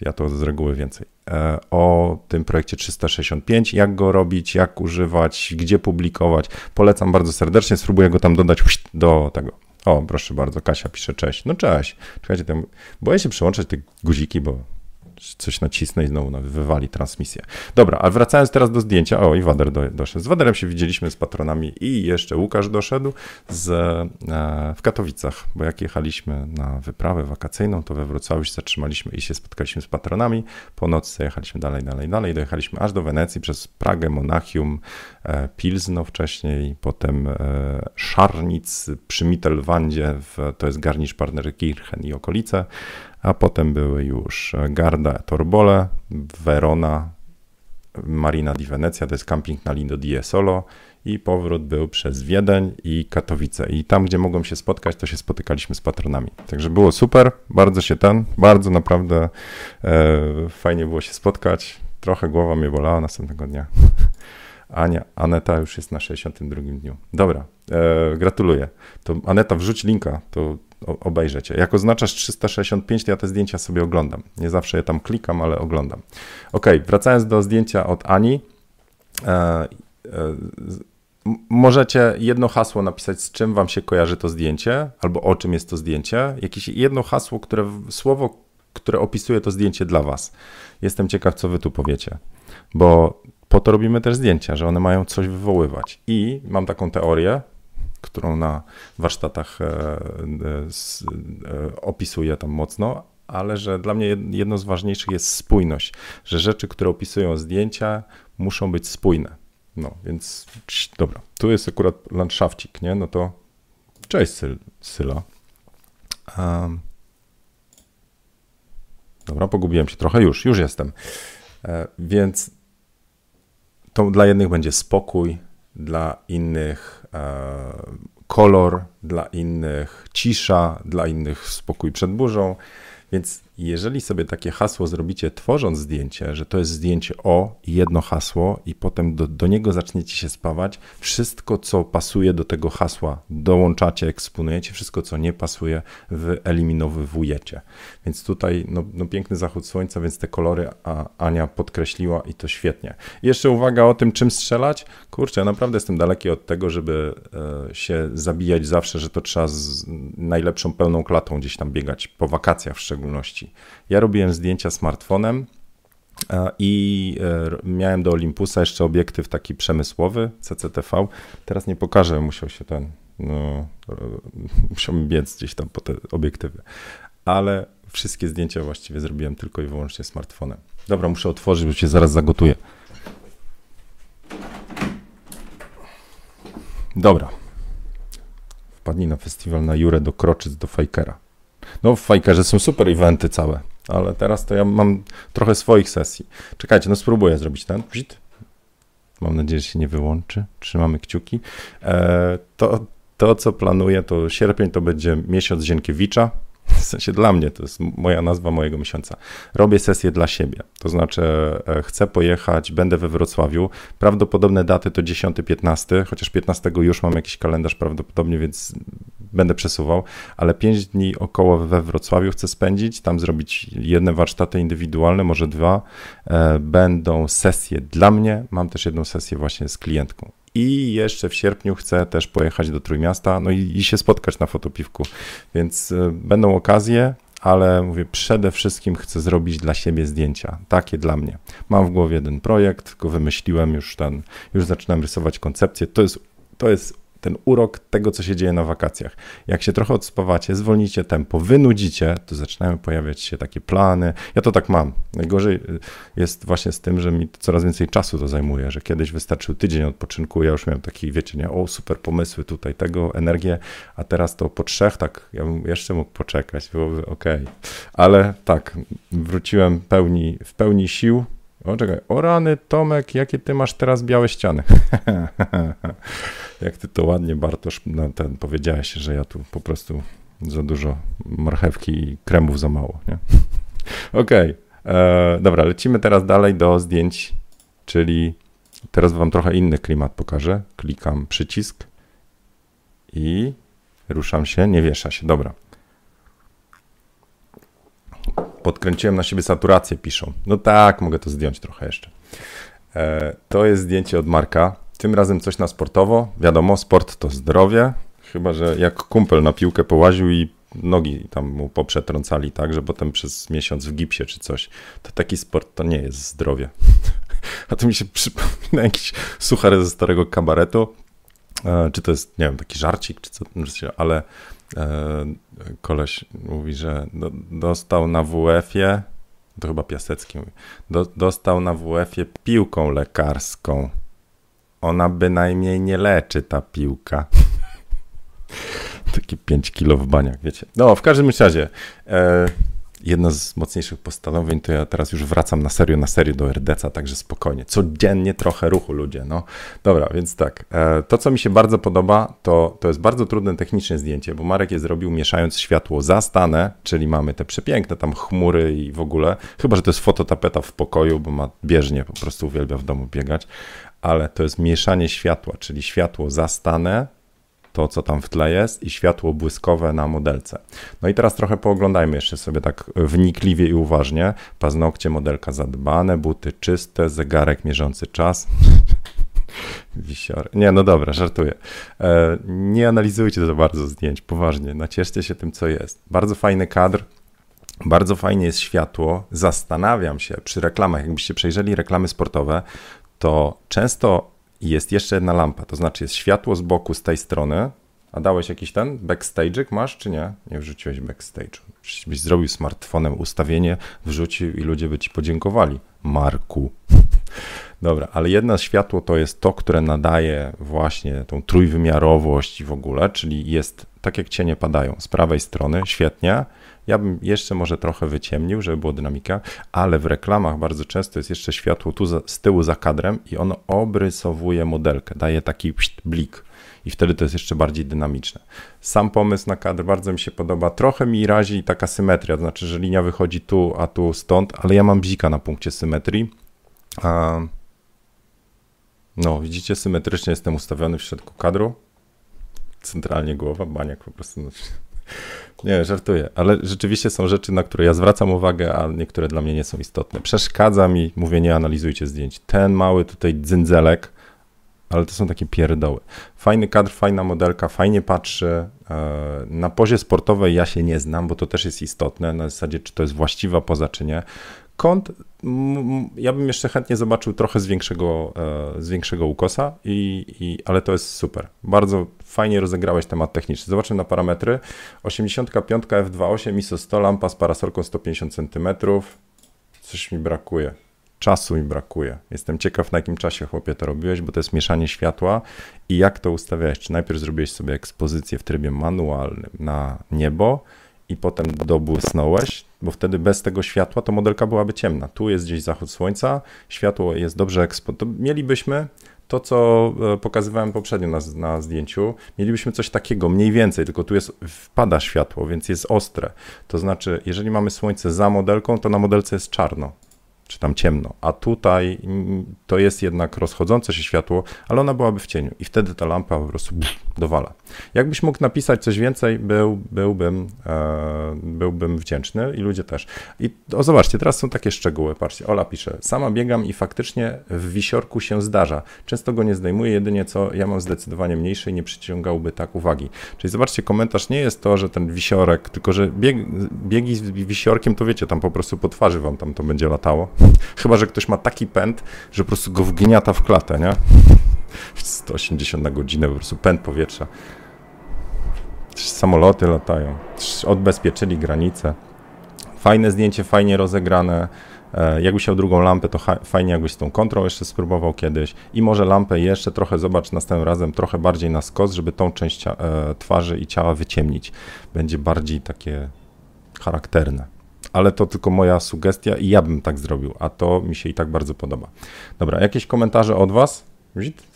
ja to z reguły więcej, e, o tym projekcie 365, jak go robić, jak używać, gdzie publikować. Polecam bardzo serdecznie, spróbuję go tam dodać do tego. O, proszę bardzo, Kasia pisze cześć. No cześć. Czekajcie, tam, boję się przełączać te guziki, bo coś nacisnę i znowu wywali transmisję. Dobra, ale wracając teraz do zdjęcia. O, i Wader do, doszedł. Z Waderem się widzieliśmy z patronami i jeszcze Łukasz doszedł z, e, w Katowicach, bo jak jechaliśmy na wyprawę wakacyjną, to we Wrocławiu się zatrzymaliśmy i się spotkaliśmy z patronami. Po nocy jechaliśmy dalej, dalej, dalej. Dojechaliśmy aż do Wenecji przez Pragę, Monachium, e, Pilzno wcześniej, potem e, Szarnic przy Mittelwandzie, w, to jest Garnisch Parnerkirchen i okolice a potem były już Garda Torbole, Verona, Marina di Venezia, to jest camping na Lindo di Solo i powrót był przez Wiedeń i Katowice. I tam, gdzie mogłem się spotkać, to się spotykaliśmy z patronami. Także było super, bardzo się ten, bardzo naprawdę e, fajnie było się spotkać. Trochę głowa mnie bolała następnego dnia. Ania, Aneta już jest na 62 dniu. Dobra, e, gratuluję. To Aneta, wrzuć linka, to obejrzecie. Jak oznaczasz 365, to ja te zdjęcia sobie oglądam. Nie zawsze je tam klikam, ale oglądam. Ok, wracając do zdjęcia od Ani. E, e, możecie jedno hasło napisać, z czym wam się kojarzy to zdjęcie, albo o czym jest to zdjęcie. Jakieś jedno hasło, które, słowo, które opisuje to zdjęcie dla was. Jestem ciekaw, co wy tu powiecie, bo po to robimy też zdjęcia, że one mają coś wywoływać. I mam taką teorię, którą na warsztatach e, e, e, opisuję tam mocno, ale że dla mnie jedno z ważniejszych jest spójność, że rzeczy, które opisują zdjęcia, muszą być spójne. No, więc dobra, tu jest akurat landszafcik, nie? No to cześć Syl, Syla. Um, dobra, pogubiłem się trochę, już, już jestem. E, więc to dla jednych będzie spokój, dla innych kolor, dla innych cisza, dla innych spokój przed burzą. Więc jeżeli sobie takie hasło zrobicie, tworząc zdjęcie, że to jest zdjęcie o jedno hasło, i potem do, do niego zaczniecie się spawać, wszystko, co pasuje do tego hasła, dołączacie, eksponujecie, wszystko, co nie pasuje, wyeliminowujecie. Więc tutaj no, no piękny zachód słońca, więc te kolory a Ania podkreśliła i to świetnie. Jeszcze uwaga o tym, czym strzelać. Kurczę, ja naprawdę jestem daleki od tego, żeby e, się zabijać zawsze, że to trzeba z najlepszą pełną klatą gdzieś tam biegać, po wakacjach w szczególności. Ja robiłem zdjęcia smartfonem i e, miałem do Olympusa jeszcze obiektyw taki przemysłowy, CCTV. Teraz nie pokażę, musiał się ten, no, musiałbym biec gdzieś tam po te obiektywy. Ale wszystkie zdjęcia właściwie zrobiłem tylko i wyłącznie smartfonem. Dobra, muszę otworzyć, bo się zaraz zagotuję. Dobra. Wpadnij na festiwal na Jurę do Kroczyc, do Fajkera. No w Fajkerze są super eventy całe, ale teraz to ja mam trochę swoich sesji. Czekajcie, no spróbuję zrobić ten. Mam nadzieję, że się nie wyłączy. Trzymamy kciuki. E, to, to, co planuję, to sierpień to będzie miesiąc Zienkiewicza. W sensie dla mnie, to jest moja nazwa mojego miesiąca. Robię sesję dla siebie, to znaczy e, chcę pojechać, będę we Wrocławiu. Prawdopodobne daty to 10-15, chociaż 15 już mam jakiś kalendarz prawdopodobnie, więc będę przesuwał, ale 5 dni około we Wrocławiu chcę spędzić, tam zrobić jedne warsztaty indywidualne, może dwa. E, będą sesje dla mnie, mam też jedną sesję właśnie z klientką. I jeszcze w sierpniu chcę też pojechać do Trójmiasta, no i, i się spotkać na fotopiwku. Więc e, będą okazje, ale mówię, przede wszystkim chcę zrobić dla siebie zdjęcia, takie dla mnie. Mam w głowie jeden projekt, go wymyśliłem, już ten, już zaczynam rysować koncepcję. To jest, to jest ten urok tego, co się dzieje na wakacjach. Jak się trochę odspawacie, zwolnicie tempo, wynudzicie, to zaczynają pojawiać się takie plany. Ja to tak mam. Najgorzej y, jest właśnie z tym, że mi coraz więcej czasu to zajmuje, że kiedyś wystarczył tydzień odpoczynku, ja już miałem taki, wiecie, nie, o super pomysły tutaj, tego, energię, a teraz to po trzech, tak, ja bym jeszcze mógł poczekać, byłoby ok. Ale tak, wróciłem pełni, w pełni sił, o, czekaj. O rany, Tomek, jakie ty masz teraz białe ściany. Jak ty to ładnie, Bartosz, no, ten, powiedziałeś, że ja tu po prostu za dużo marchewki i kremów za mało, nie? Okej, okay. E, dobra, lecimy teraz dalej do zdjęć, czyli teraz wam trochę inny klimat pokażę. Klikam przycisk i ruszam się, nie wiesza się, dobra. Podkręciłem na siebie saturację, piszą. No tak, mogę to zdjąć trochę jeszcze. E, to jest zdjęcie od Marka. Tym razem coś na sportowo. Wiadomo, sport to zdrowie. Chyba, że jak kumpel na piłkę połaził i nogi tam mu poprzetrącali, tak, że potem przez miesiąc w gipsie czy coś, to taki sport to nie jest zdrowie. A to mi się przypomina jakiś suchar ze starego kabaretu. E, czy to jest, nie wiem, taki żarcik, czy co, ale e, koleś mówi, że do, dostał na WF-ie, to chyba Piasecki mówi, do, dostał na WF-ie piłką lekarską. Ona bynajmniej nie leczy, ta piłka. Taki 5 kilo w baniach, wiecie. No, w każdym razie, e, jedno z mocniejszych postanowień, to ja teraz już wracam na serio, na serio do RDC, także spokojnie. Codziennie trochę ruchu ludzie, no. Dobra, więc tak. E, to, co mi się bardzo podoba, to, to jest bardzo trudne technicznie zdjęcie, bo Marek je zrobił mieszając światło zastane, czyli mamy te przepiękne tam chmury i w ogóle, chyba, że to jest fototapeta w pokoju, bo ma bieżnie, po prostu uwielbia w domu biegać, ale to jest mieszanie światła, czyli światło zastane, to, co tam w tle jest i światło błyskowe na modelce. No i teraz trochę pooglądajmy jeszcze sobie tak wnikliwie i uważnie. Paznokcie modelka zadbane, buty czyste, zegarek mierzący czas. Wisior. Nie, no dobra, żartuję. E, nie analizujcie za bardzo zdjęć, poważnie. Nacieszcie się tym, co jest. Bardzo fajny kadr. Bardzo fajnie jest światło. Zastanawiam się przy reklamach, jakbyście przejrzeli reklamy sportowe, to często jest jeszcze jedna lampa, to znaczy jest światło z boku z tej strony. A dałeś jakiś ten backstage'ik masz, czy nie? Nie wrzuciłeś backstage'u. Byś zrobił smartfonem ustawienie, wrzucił i ludzie by ci podziękowali. Marku. Dobra, ale jedno światło to jest to, które nadaje właśnie tą trójwymiarowość w ogóle, czyli jest tak jak cienie padają z prawej strony, świetnie, ja bym jeszcze może trochę wyciemnił, żeby było dynamika, ale w reklamach bardzo często jest jeszcze światło tu z tyłu za kadrem i ono obrysowuje modelkę, daje taki blik i wtedy to jest jeszcze bardziej dynamiczne. Sam pomysł na kadr bardzo mi się podoba. Trochę mi razi taka symetria, to znaczy, że linia wychodzi tu, a tu stąd, ale ja mam bzika na punkcie symetrii. No, widzicie, symetrycznie jestem ustawiony w środku kadru. Centralnie głowa, baniak po prostu. No, nie, żartuję, ale rzeczywiście są rzeczy, na które ja zwracam uwagę, a niektóre dla mnie nie są istotne. Przeszkadza mi, mówię, nie analizujcie zdjęć. Ten mały tutaj dzyndzelek, ale to są takie pierdoły. Fajny kadr, fajna modelka, fajnie patrzy. E, na pozie sportowej ja się nie znam, bo to też jest istotne, na zasadzie czy to jest właściwa poza, czy nie kąt, ja bym jeszcze chętnie zobaczył trochę z większego, e, z większego ukosa, i, i, ale to jest super. Bardzo fajnie rozegrałeś temat techniczny. Zobaczmy na parametry. 85 f2.8 ISO 100, lampa z parasolką 150 cm. Coś mi brakuje. Czasu mi brakuje. Jestem ciekaw, na jakim czasie, chłopie, to robiłeś, bo to jest mieszanie światła i jak to ustawiałeś. Czy najpierw zrobiłeś sobie ekspozycję w trybie manualnym na niebo, i potem dobłysnąłeś, bo wtedy bez tego światła to modelka byłaby ciemna. Tu jest gdzieś zachód słońca, światło jest dobrze eksponowane. Mielibyśmy to, co e, pokazywałem poprzednio na, na, zdjęciu, mielibyśmy coś takiego, mniej więcej, tylko tu jest, wpada światło, więc jest ostre. To znaczy, jeżeli mamy słońce za modelką, to na modelce jest czarno czy tam ciemno, a tutaj to jest jednak rozchodzące się światło, ale ona byłaby w cieniu i wtedy ta lampa po prostu dowala. Jakbyś mógł napisać coś więcej, był, byłbym, e, byłbym wdzięczny i ludzie też. I o, zobaczcie, teraz są takie szczegóły, patrzcie, Ola pisze, sama biegam i faktycznie w wisiorku się zdarza. Często go nie zdejmuję, jedynie co ja mam zdecydowanie mniejszy i nie przyciągałby tak uwagi. Czyli zobaczcie, komentarz nie jest to, że ten wisiorek, tylko że bieg, biegi z wisiorkiem, to wiecie, tam po prostu po twarzy wam tam to będzie latało. Chyba, że ktoś ma taki pęd, że po prostu go wgniata w klatę, nie? 180 na godzinę, po prostu pęd powietrza. Samoloty latają. Odbezpieczyli granice. Fajne zdjęcie, fajnie rozegrane. E, jakbyś miał drugą lampę, to fajnie jakbyś tą kontrą jeszcze spróbował kiedyś. I może lampę jeszcze trochę, zobacz następnym razem, trochę bardziej na skos, żeby tą część e, twarzy i ciała wyciemnić. Będzie bardziej takie charakterne ale to tylko moja sugestia i ja bym tak zrobił, a to mi się i tak bardzo podoba. Dobra, jakieś komentarze od Was?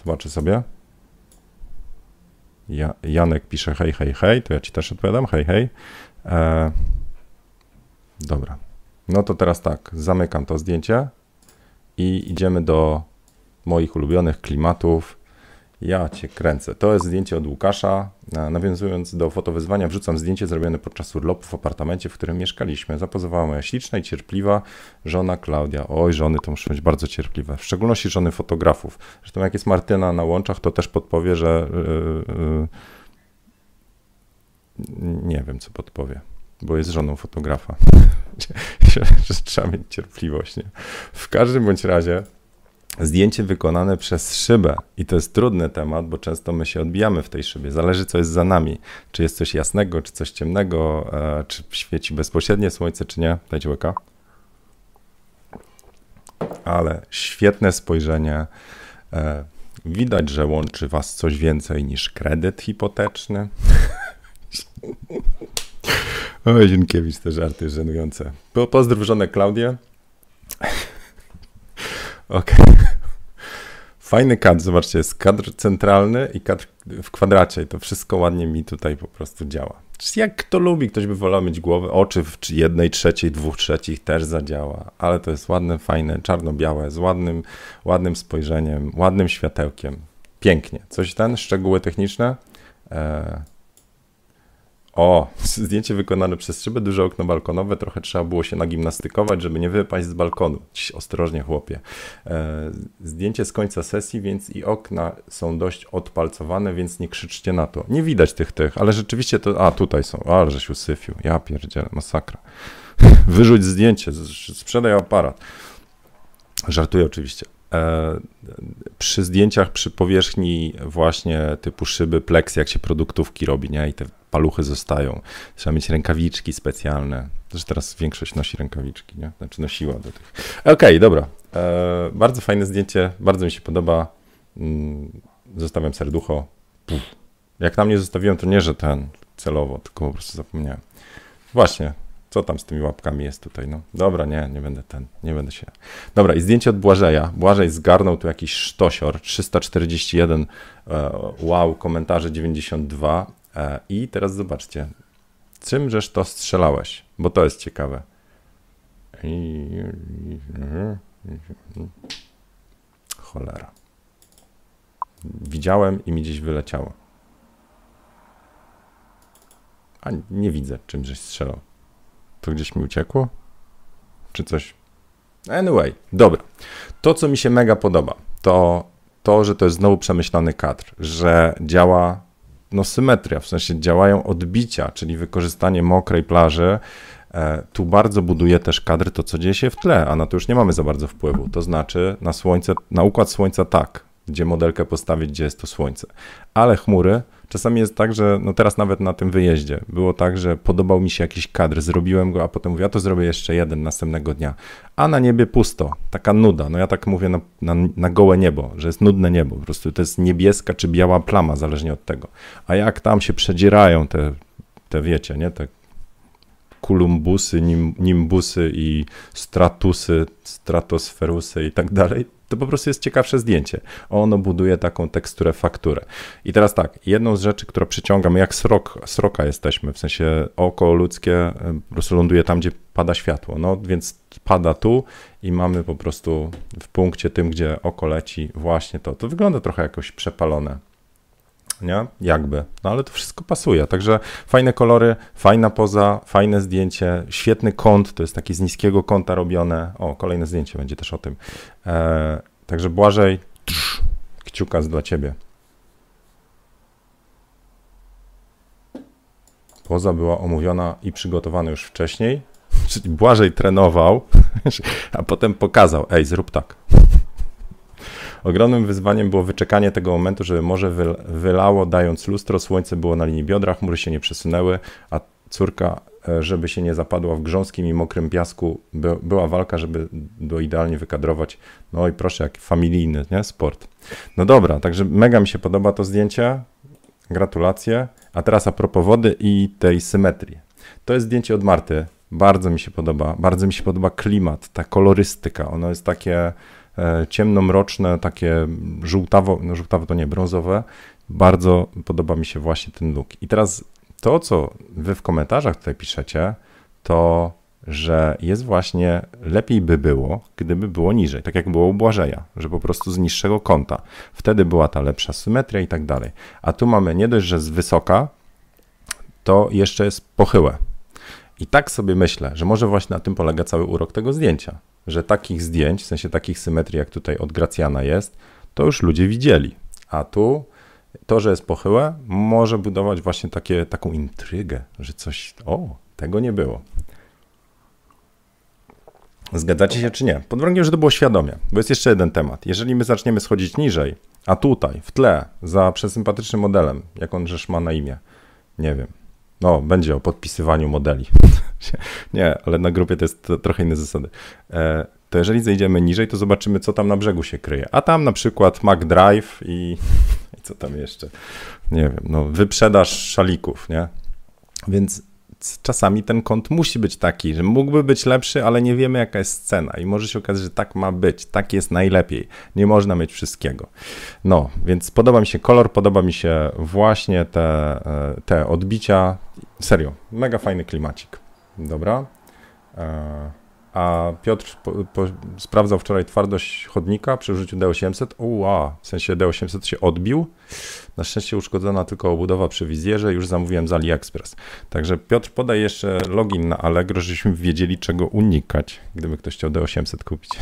Zobaczę sobie. Ja, Janek pisze hej, hej, hej, to ja Ci też odpowiadam, hej, hej. E, dobra, no to teraz tak, zamykam to zdjęcie i idziemy do moich ulubionych klimatów, ja cię kręcę. To jest zdjęcie od Łukasza. Nawiązując do fotowyzwania, wrzucam zdjęcie zrobione podczas urlopu w apartamencie, w którym mieszkaliśmy. Zapozowała moja śliczna i cierpliwa żona Klaudia. Oj, żony to muszą być bardzo cierpliwe. W szczególności żony fotografów. Zresztą jak jest Martyna na łączach, to też podpowie, że yy, yy, nie wiem, co podpowie, bo jest żoną fotografa. trzeba mieć cierpliwość. Nie? W każdym bądź razie zdjęcie wykonane przez szybę. I to jest trudny temat, bo często my się odbijamy w tej szybie. Zależy, co jest za nami. Czy jest coś jasnego, czy coś ciemnego, e, czy świeci bezpośrednie słońce, czy nie. Dajcie łyka. Ale świetne spojrzenie. E, widać, że łączy was coś więcej niż kredyt hipoteczny. Oj, Zienkiewicz, te żarty żenujące. Po, pozdrów żonę Klaudię. Okej. Okay. Fajny kadr, zobaczcie, jest kadr centralny i kadr w kwadracie i to wszystko ładnie mi tutaj po prostu działa. Jak kto lubi, ktoś by wolał mieć głowę, oczy w jednej trzeciej, dwóch trzecich też zadziała, ale to jest ładne, fajne, czarno-białe, z ładnym, ładnym spojrzeniem, ładnym światełkiem. Pięknie. Coś ten, szczegóły techniczne? Eee, o, zdjęcie wykonane przez szybę, duże okno balkonowe, trochę trzeba było się nagimnastykować, żeby nie wypaść z balkonu. Ostrożnie, chłopie. E, zdjęcie z końca sesji, więc i okna są dość odpalcowane, więc nie krzyczcie na to. Nie widać tych, tych, ale rzeczywiście to... A, tutaj są. Ale żeś usyfił. Ja pierdzielę, masakra. Wyrzuć zdjęcie, sprzedaj aparat. Żartuję oczywiście. E, przy zdjęciach, przy powierzchni właśnie typu szyby, pleksy, jak się produktówki robi, nie? I te paluchy zostają. Trzeba mieć rękawiczki specjalne. Zresztą teraz większość nosi rękawiczki, nie? Znaczy nosiła do tych. Okej, okay, dobra. E, bardzo fajne zdjęcie, bardzo mi się podoba. Mm, zostawiam serducho. Puf. Jak na mnie zostawiłem, to nie, że ten celowo, tylko po prostu zapomniałem. Właśnie, co tam z tymi łapkami jest tutaj? No dobra, nie, nie będę ten, nie będę się. Dobra, i zdjęcie od Błażeja. Błażej zgarnął tu jakiś sztosior, 341 e, wow, komentarze 92 e, i teraz zobaczcie, czym żeś to strzelałeś, bo to jest ciekawe. Cholera. Widziałem i mi gdzieś wyleciało. A nie widzę, czym żeś strzelał. To gdzieś mi uciekło? Czy coś? Anyway, dobra. To, co mi się mega podoba, to to, że to jest znowu przemyślany kadr, że działa no, symetria, w sensie działają odbicia, czyli wykorzystanie mokrej plaży. E, tu bardzo buduje też kadr to, co dzieje się w tle, a na to już nie mamy za bardzo wpływu. To znaczy na słońce, na układ słońca tak, gdzie modelkę postawić, gdzie jest to słońce. Ale chmury Czasami jest tak, że no teraz nawet na tym wyjeździe było tak, że podobał mi się jakiś kadr, zrobiłem go, a potem mówię, ja to zrobię jeszcze jeden następnego dnia. A na niebie pusto, taka nuda. No ja tak mówię na, na, na gołe niebo, że jest nudne niebo. Po prostu to jest niebieska czy biała plama, zależnie od tego. A jak tam się przedzierają te, te wiecie, nie, te kulumbusy, nim, nimbusy i stratusy, stratosferusy i tak dalej, to po prostu jest ciekawsze zdjęcie. Ono buduje taką teksturę, fakturę. I teraz tak, jedną z rzeczy, która przyciąga, my jak srok, sroka jesteśmy, w sensie oko ludzkie po prostu ląduje tam, gdzie pada światło, no więc pada tu i mamy po prostu w punkcie tym, gdzie oko leci właśnie to. To wygląda trochę jakoś przepalone nie? Jakby. No ale to wszystko pasuje. Także fajne kolory, fajna poza, fajne zdjęcie, świetny kąt, to jest taki z niskiego kąta robione. O, kolejne zdjęcie będzie też o tym. E, także Błażej, trz, kciuka dla ciebie. Poza była omówiona i przygotowana już wcześniej, czyli Błażej trenował, a potem pokazał, ej, zrób tak. Ogromnym wyzwaniem było wyczekanie tego momentu, żeby morze wylało, dając lustro, słońce było na linii biodra, chmury się nie przesunęły, a córka, e, żeby się nie zapadła w grząskim i mokrym piasku, by, była walka, żeby do idealnie wykadrować. No i proszę, jak familijny nie? sport. No dobra, także mega mi się podoba to zdjęcie. Gratulacje. A teraz a propos wody i tej symetrii. To jest zdjęcie od Marty. Bardzo mi się podoba. Bardzo mi się podoba klimat, ta kolorystyka. Ono jest takie ciemnomroczne, takie żółtawo, no żółtawo to nie, brązowe. Bardzo podoba mi się właśnie ten look. I teraz to, co wy w komentarzach tutaj piszecie, to że jest właśnie lepiej by było, gdyby było niżej, tak jak było u Błażeja, że po prostu z niższego kąta. Wtedy była ta lepsza symetria i tak dalej. A tu mamy nie dość, że z wysoka, to jeszcze jest pochyłe. I tak sobie myślę, że może właśnie na tym polega cały urok tego zdjęcia, że takich zdjęć, w sensie takich symetrii, jak tutaj od Gracjana jest, to już ludzie widzieli. A tu to, że jest pochyłe, może budować właśnie takie, taką intrygę, że coś, o, tego nie było. Zgadzacie się czy nie? Pod warunkiem, że to było świadomie, bo jest jeszcze jeden temat. Jeżeli my zaczniemy schodzić niżej, a tutaj, w tle, za przesympatycznym modelem, jak on rzecz ma na imię, nie wiem, no, będzie o podpisywaniu modeli. nie, ale na grupie to jest trochę inne zasady. E, to jeżeli zejdziemy niżej, to zobaczymy, co tam na brzegu się kryje. A tam na przykład McDrive i, i co tam jeszcze? Nie wiem, no, wyprzedaż szalików, nie? Więc czasami ten kąt musi być taki, że mógłby być lepszy, ale nie wiemy jaka jest cena i może się okazać, że tak ma być, tak jest najlepiej. Nie można mieć wszystkiego. No, więc podoba mi się kolor, podoba mi się właśnie te, e, te odbicia. Serio, mega fajny klimacik. Dobra. A Piotr po, po, sprawdzał wczoraj twardość chodnika przy użyciu D800. Uła, w sensie D800 się odbił. Na szczęście uszkodzona tylko obudowa przy wizjerze. Już zamówiłem z AliExpress. Także Piotr podaj jeszcze login na Allegro, żebyśmy wiedzieli czego unikać, gdyby ktoś chciał D800 kupić.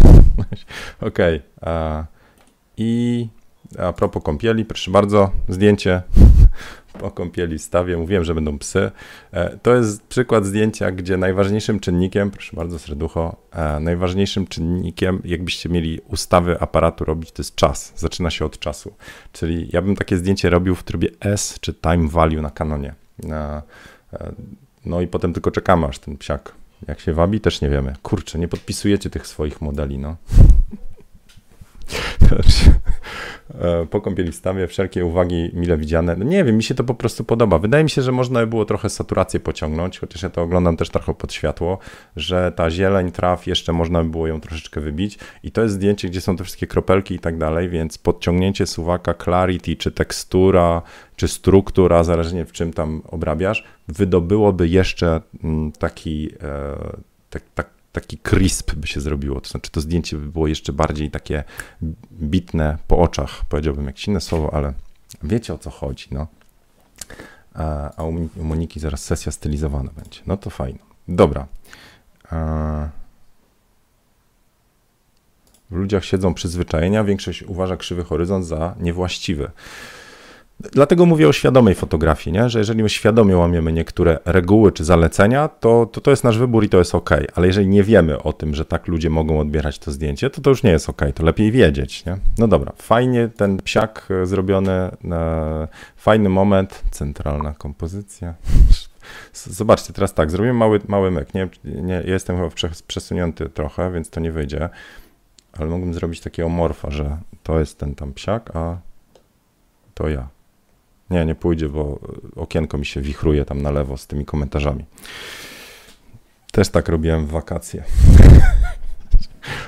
Okej. Okay. I a propos kąpieli, proszę bardzo, zdjęcie po kąpieli stawie. Mówiłem, że będą psy. E, to jest przykład zdjęcia, gdzie najważniejszym czynnikiem, proszę bardzo, serducho, e, najważniejszym czynnikiem, jakbyście mieli ustawy aparatu robić, to jest czas. Zaczyna się od czasu. Czyli ja bym takie zdjęcie robił w trybie S czy time value na kanonie. E, no i potem tylko czekamy, aż ten psiak jak się wabi, też nie wiemy. Kurczę, nie podpisujecie tych swoich modeli, no. E, po kąpieli w stawie, wszelkie uwagi mile widziane. No nie wiem, mi się to po prostu podoba. Wydaje mi się, że można by było trochę saturację pociągnąć, chociaż ja to oglądam też trochę pod światło, że ta zieleń traw jeszcze można by było ją troszeczkę wybić i to jest zdjęcie, gdzie są te wszystkie kropelki i tak dalej, więc podciągnięcie suwaka clarity, czy tekstura, czy struktura, zależnie w czym tam obrabiasz, wydobyłoby jeszcze mm, taki, e, tak, tak, taki crisp by się zrobiło, to znaczy to zdjęcie by było jeszcze bardziej takie bitne po oczach, powiedziałbym jakieś inne słowo, ale wiecie o co chodzi, no. A u Moniki zaraz sesja stylizowana będzie. No to fajnie. Dobra. W ludziach siedzą przyzwyczajenia, większość uważa krzywy horyzont za niewłaściwy. Dlatego mówię o świadomej fotografii, nie? że jeżeli my świadomie łamiemy niektóre reguły czy zalecenia, to, to to jest nasz wybór i to jest ok. Ale jeżeli nie wiemy o tym, że tak ludzie mogą odbierać to zdjęcie, to to już nie jest ok. To lepiej wiedzieć. Nie? No dobra, fajnie ten psiak e, zrobiony, fajny moment, centralna kompozycja. Zobaczcie, teraz tak, zrobimy mały, mały myk. Nie, nie, jestem chyba przesunięty trochę, więc to nie wyjdzie, ale mógłbym zrobić takiego morfa, że to jest ten tam psiak, a to ja. Nie, nie pójdzie, bo okienko mi się wichruje tam na lewo z tymi komentarzami. Też tak robiłem w wakacje.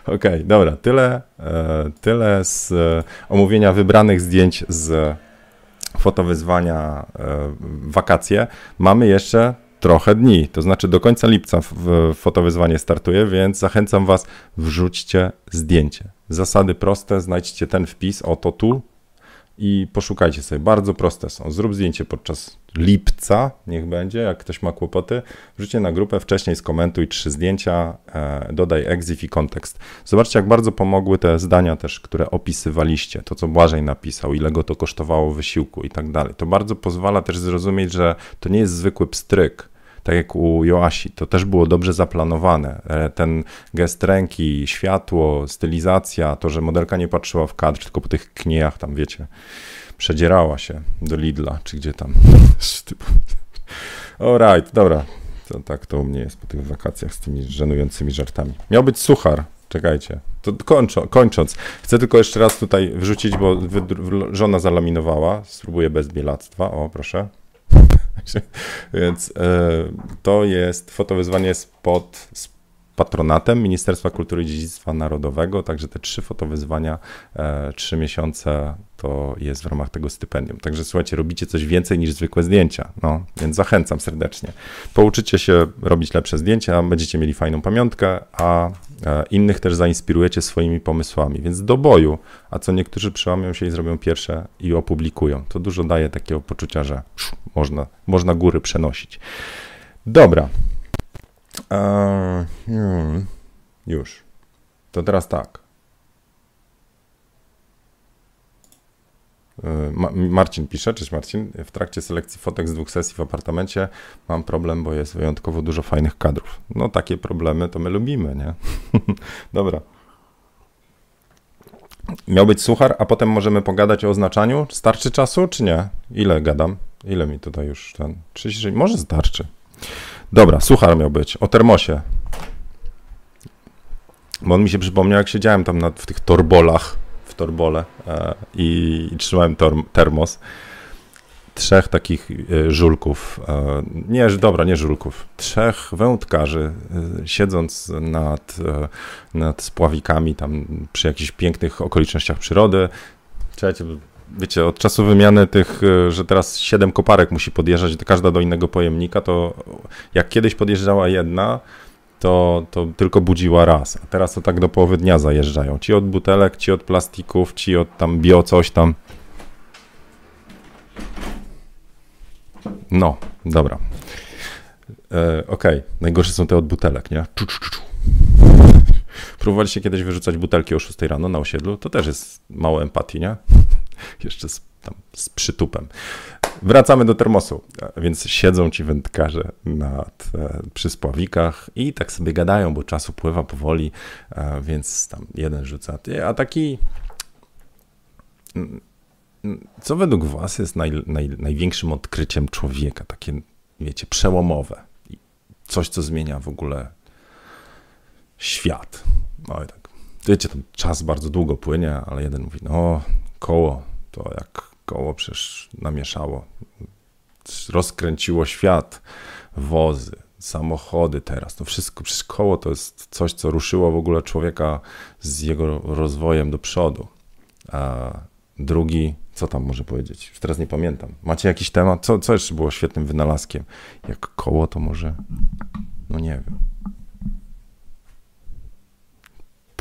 Okej, okay, dobra, tyle, e, tyle z e, omówienia wybranych zdjęć z fotowyzwania e, wakacje. Mamy jeszcze trochę dni, to znaczy do końca lipca fotowyzwanie startuje, więc zachęcam Was, wrzućcie zdjęcie. Zasady proste, znajdźcie ten wpis, oto tu, i poszukajcie sobie. Bardzo proste są. Zrób zdjęcie podczas lipca, niech będzie, jak ktoś ma kłopoty. Wrzućcie na grupę, wcześniej skomentuj trzy zdjęcia, e, dodaj exif i kontekst. Zobaczcie, jak bardzo pomogły te zdania też, które opisywaliście. To, co Błażej napisał, ile go to kosztowało wysiłku i tak dalej. To bardzo pozwala też zrozumieć, że to nie jest zwykły pstryk, tak jak u Joasi, to też było dobrze zaplanowane. E, ten gest ręki, światło, stylizacja, to, że modelka nie patrzyła w kadr, tylko po tych kniejach tam, wiecie, przedzierała się do Lidla, czy gdzie tam. Alright, dobra. To tak to u mnie jest po tych wakacjach z tymi żenującymi żartami. Miał być suchar, czekajcie. To kończą, kończąc, chcę tylko jeszcze raz tutaj wrzucić, bo żona zalaminowała. Spróbuję bez bielactwa. O, proszę. Więc e, to jest fotowyzwanie spod, patronatem Ministerstwa Kultury i Dziedzictwa Narodowego, także te trzy fotowyzwania, e, trzy miesiące to jest w ramach tego stypendium. Także słuchajcie, robicie coś więcej niż zwykłe zdjęcia, no, więc zachęcam serdecznie. Pouczycie się robić lepsze zdjęcia, będziecie mieli fajną pamiątkę, a innych też zainspirujecie swoimi pomysłami, więc do boju, a co niektórzy przełamią się i zrobią pierwsze i opublikują. To dużo daje takiego poczucia, że można, można góry przenosić. Dobra, hmm, już. To teraz tak. E, Ma Marcin pisze, cześć Marcin, w trakcie selekcji fotek z dwóch sesji w apartamencie mam problem, bo jest wyjątkowo dużo fajnych kadrów. No takie problemy to my lubimy, nie? Dobra. Miał być suchar, a potem możemy pogadać o oznaczaniu. Starczy czasu, czy nie? Ile gadam? Ile mi tutaj już ten... 36? Może starczy. Dobra, suchar miał być, o termosie. Bo on mi się przypomniał, jak siedziałem tam na, w tych torbolach, torbole e, i, i, trzymałem tor, termos. trzech takich e, żulków, e, nie, dobra, nie żulków, trzech wędkarzy siedząc nad, nad spławikami tam przy jakichś pięknych okolicznościach przyrody. Czekajcie, wiecie, od czasu wymiany tych, że teraz siedem koparek musi podjeżdżać, każda do innego pojemnika, to jak kiedyś podjeżdżała jedna, to, to tylko budziła raz, a teraz to tak do połowy dnia zajeżdżają. Ci od butelek, ci od plastików, ci od tam bio coś tam. No, dobra. E, Okej, okay. najgorsze są te od butelek, nie? Czu, czu, czu. Próbowaliście kiedyś wyrzucać butelki o 6 rano na osiedlu? To też jest mało empatii, nie? Jeszcze z, tam, z przytupem. Wracamy do termosu. Więc siedzą ci wędkarze nad, e, przy spławikach i tak sobie gadają, bo czas upływa powoli, e, więc tam jeden rzuca. A taki co według Was jest naj, naj, największym odkryciem człowieka, takie, wiecie, przełomowe? Coś, co zmienia w ogóle świat. No i tak, wiecie, ten czas bardzo długo płynie, ale jeden mówi, no, koło, to jak koło przecież namieszało, rozkręciło świat, wozy, samochody teraz, to wszystko, przecież koło to jest coś, co ruszyło w ogóle człowieka z jego rozwojem do przodu. A drugi co tam może powiedzieć? Już teraz nie pamiętam. Macie jakiś temat? Co, co jeszcze było świetnym wynalazkiem? Jak koło, to może. No nie wiem.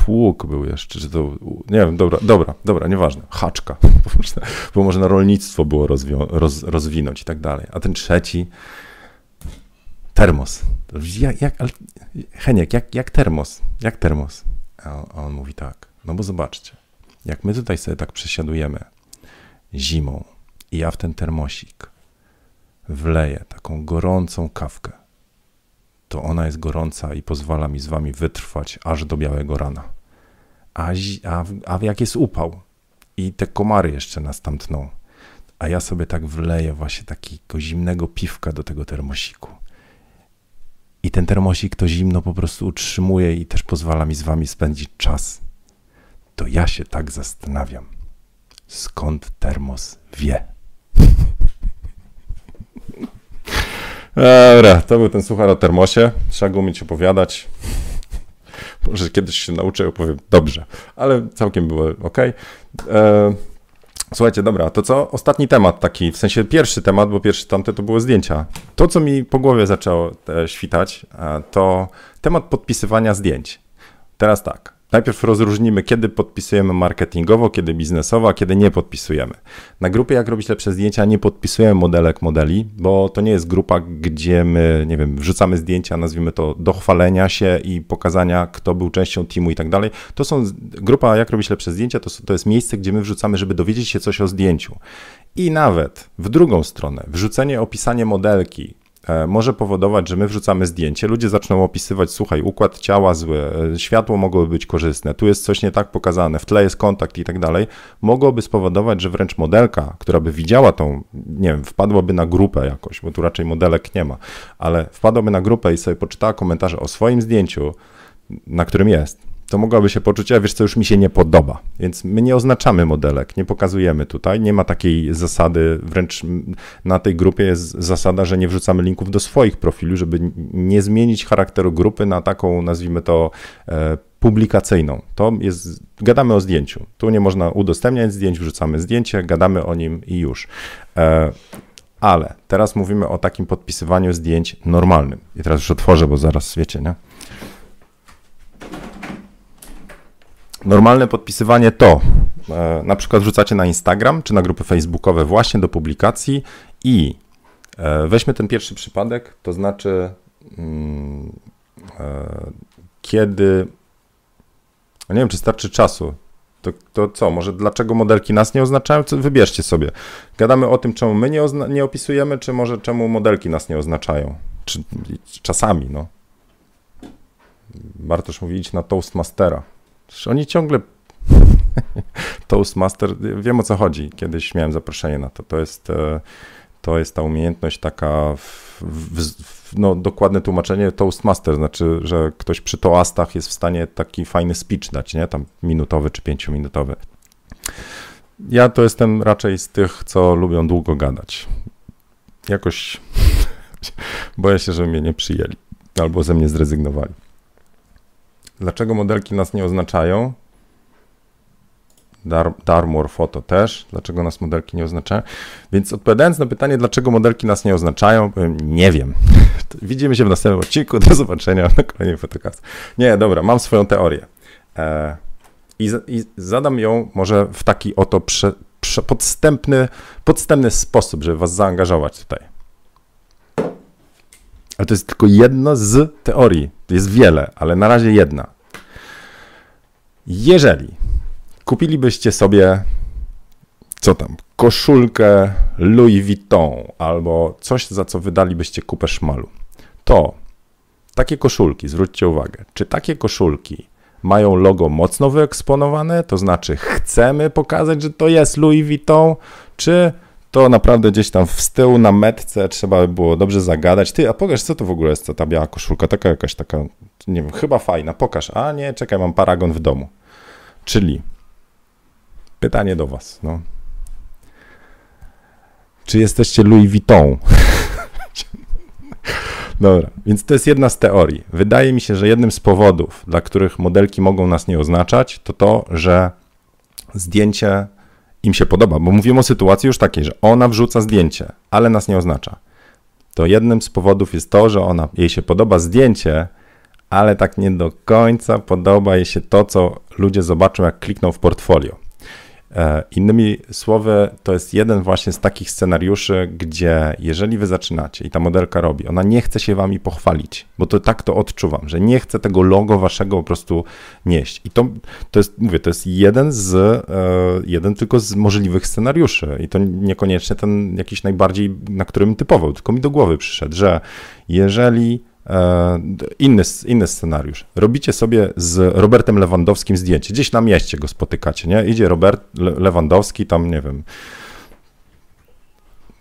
Pług był jeszcze, czy to. Nie wiem, dobra, dobra, dobra, nieważne. Haczka, bo bo można rolnictwo było roz, rozwinąć i tak dalej. A ten trzeci. Termos. Jak, jak, ale, Heniek, jak, jak termos? Jak termos? A on, a on mówi tak. No bo zobaczcie, jak my tutaj sobie tak przesiadujemy zimą i ja w ten termosik wleję taką gorącą kawkę, to ona jest gorąca i pozwala mi z wami wytrwać aż do białego rana. A, a, a jak jest upał i te komary jeszcze nas tam tną, a ja sobie tak wleję właśnie takiego zimnego piwka do tego termosiku. I ten termosik to zimno po prostu utrzymuje i też pozwala mi z wami spędzić czas. To ja się tak zastanawiam skąd termos wie. Dobra, to był ten suchar o termosie. Trzeba go umieć opowiadać. Może kiedyś się nauczę, opowiem dobrze, ale całkiem było ok. E, słuchajcie, dobra, to co? Ostatni temat taki, w sensie pierwszy temat, bo pierwszy tamte to było zdjęcia. To, co mi po głowie zaczęło e, świtać, e, to temat podpisywania zdjęć. Teraz tak. Najpierw rozróżnimy, kiedy podpisujemy marketingowo, kiedy biznesowo, a kiedy nie podpisujemy. Na grupie Jak robić lepsze zdjęcia nie podpisujemy modelek modeli, bo to nie jest grupa, gdzie my, nie wiem, wrzucamy zdjęcia, nazwijmy to do chwalenia się i pokazania, kto był częścią teamu i tak dalej. To są, grupa Jak robić lepsze zdjęcia to, to jest miejsce, gdzie my wrzucamy, żeby dowiedzieć się coś o zdjęciu. I nawet w drugą stronę, wrzucenie, opisanie modelki, może powodować, że my wrzucamy zdjęcie, ludzie zaczną opisywać, słuchaj, układ ciała zły, e, światło mogłoby być korzystne, tu jest coś nie tak pokazane, w tle jest kontakt i tak dalej, mogłoby spowodować, że wręcz modelka, która by widziała tą, nie wiem, wpadłaby na grupę jakoś, bo tu raczej modelek nie ma, ale wpadłaby na grupę i sobie poczytała komentarze o swoim zdjęciu, na którym jest, to mogłaby się poczuć, a wiesz co, już mi się nie podoba. Więc my nie oznaczamy modelek, nie pokazujemy tutaj, nie ma takiej zasady, wręcz na tej grupie jest zasada, że nie wrzucamy linków do swoich profili, żeby nie zmienić charakteru grupy na taką, nazwijmy to, e, publikacyjną. To jest, gadamy o zdjęciu. Tu nie można udostępniać zdjęć, wrzucamy zdjęcie, gadamy o nim i już. E, ale teraz mówimy o takim podpisywaniu zdjęć normalnym. I teraz już otworzę, bo zaraz wiecie, nie? Normalne podpisywanie to e, na przykład wrzucacie na Instagram czy na grupy facebookowe właśnie do publikacji i e, weźmy ten pierwszy przypadek, to znaczy mm, e, kiedy nie wiem, czy starczy czasu. To, to co, może dlaczego modelki nas nie oznaczają? Co, wybierzcie sobie. Gadamy o tym, czemu my nie, nie opisujemy, czy może czemu modelki nas nie oznaczają. Czy, czasami, no. Bartosz mówi, idź na Toastmastera. Oni ciągle. Toastmaster, wiem o co chodzi. Kiedyś miałem zaproszenie na to. To jest, e, to jest ta umiejętność taka, w, w, no dokładne tłumaczenie Toastmaster, znaczy, że ktoś przy toastach jest w stanie taki fajny speech dać, nie? Tam minutowy czy pięciominutowy. ja to jestem raczej z tych, co lubią długo gadać. Jakoś boję się, że mnie nie przyjęli albo ze mnie zrezygnowali. Dlaczego modelki nas nie oznaczają? Dar, Darmor Foto też. Dlaczego nas modelki nie oznaczają? Więc odpowiadając na pytanie, dlaczego modelki nas nie oznaczają, powiem, nie wiem. Widzimy się w następnym odcinku. Do zobaczenia na kolejnym fotokastu. Nie, dobra, mam swoją teorię. E, i, i, zadam ją może w taki oto prze, prze, podstępny, podstępny sposób, żeby was zaangażować tutaj. Ale to jest tylko jedno z teorii. Jest wiele, ale na razie jedna. Jeżeli kupilibyście sobie, co tam, koszulkę Louis Vuitton albo coś, za co wydalibyście kupę szmalu, to takie koszulki, zwróćcie uwagę, czy takie koszulki mają logo mocno wyeksponowane, to znaczy chcemy pokazać, że to jest Louis Vuitton, czy to naprawdę gdzieś tam w tyłu na metce trzeba by było dobrze zagadać. Ty, a pokaż, co to w ogóle jest, ta biała koszulka, taka jakaś taka, nie wiem, chyba fajna, pokaż. A nie, czekaj, mam paragon w domu. Czyli pytanie do was, no. Czy jesteście Louis Vuitton? Dobra, więc to jest jedna z teorii. Wydaje mi się, że jednym z powodów, dla których modelki mogą nas nie oznaczać, to to, że zdjęcie im się podoba, bo mówimy o sytuacji już takiej, że ona wrzuca zdjęcie, ale nas nie oznacza. To jednym z powodów jest to, że ona, jej się podoba zdjęcie, ale tak nie do końca podoba jej się to, co ludzie zobaczą, jak klikną w portfolio. E, innymi słowy, to jest jeden właśnie z takich scenariuszy, gdzie jeżeli wy zaczynacie i ta modelka robi, ona nie chce się wami pochwalić, bo to tak to odczuwam, że nie chce tego logo waszego po prostu nieść. I to, to jest, mówię, to jest jeden z, e, jeden tylko z możliwych scenariuszy i to niekoniecznie ten jakiś najbardziej, na którym typował, tylko mi do głowy przyszedł, że jeżeli inny, inny scenariusz. Robicie sobie z Robertem Lewandowskim zdjęcie. Gdzieś na mieście go spotykacie, nie? Idzie Robert Lewandowski, tam nie wiem,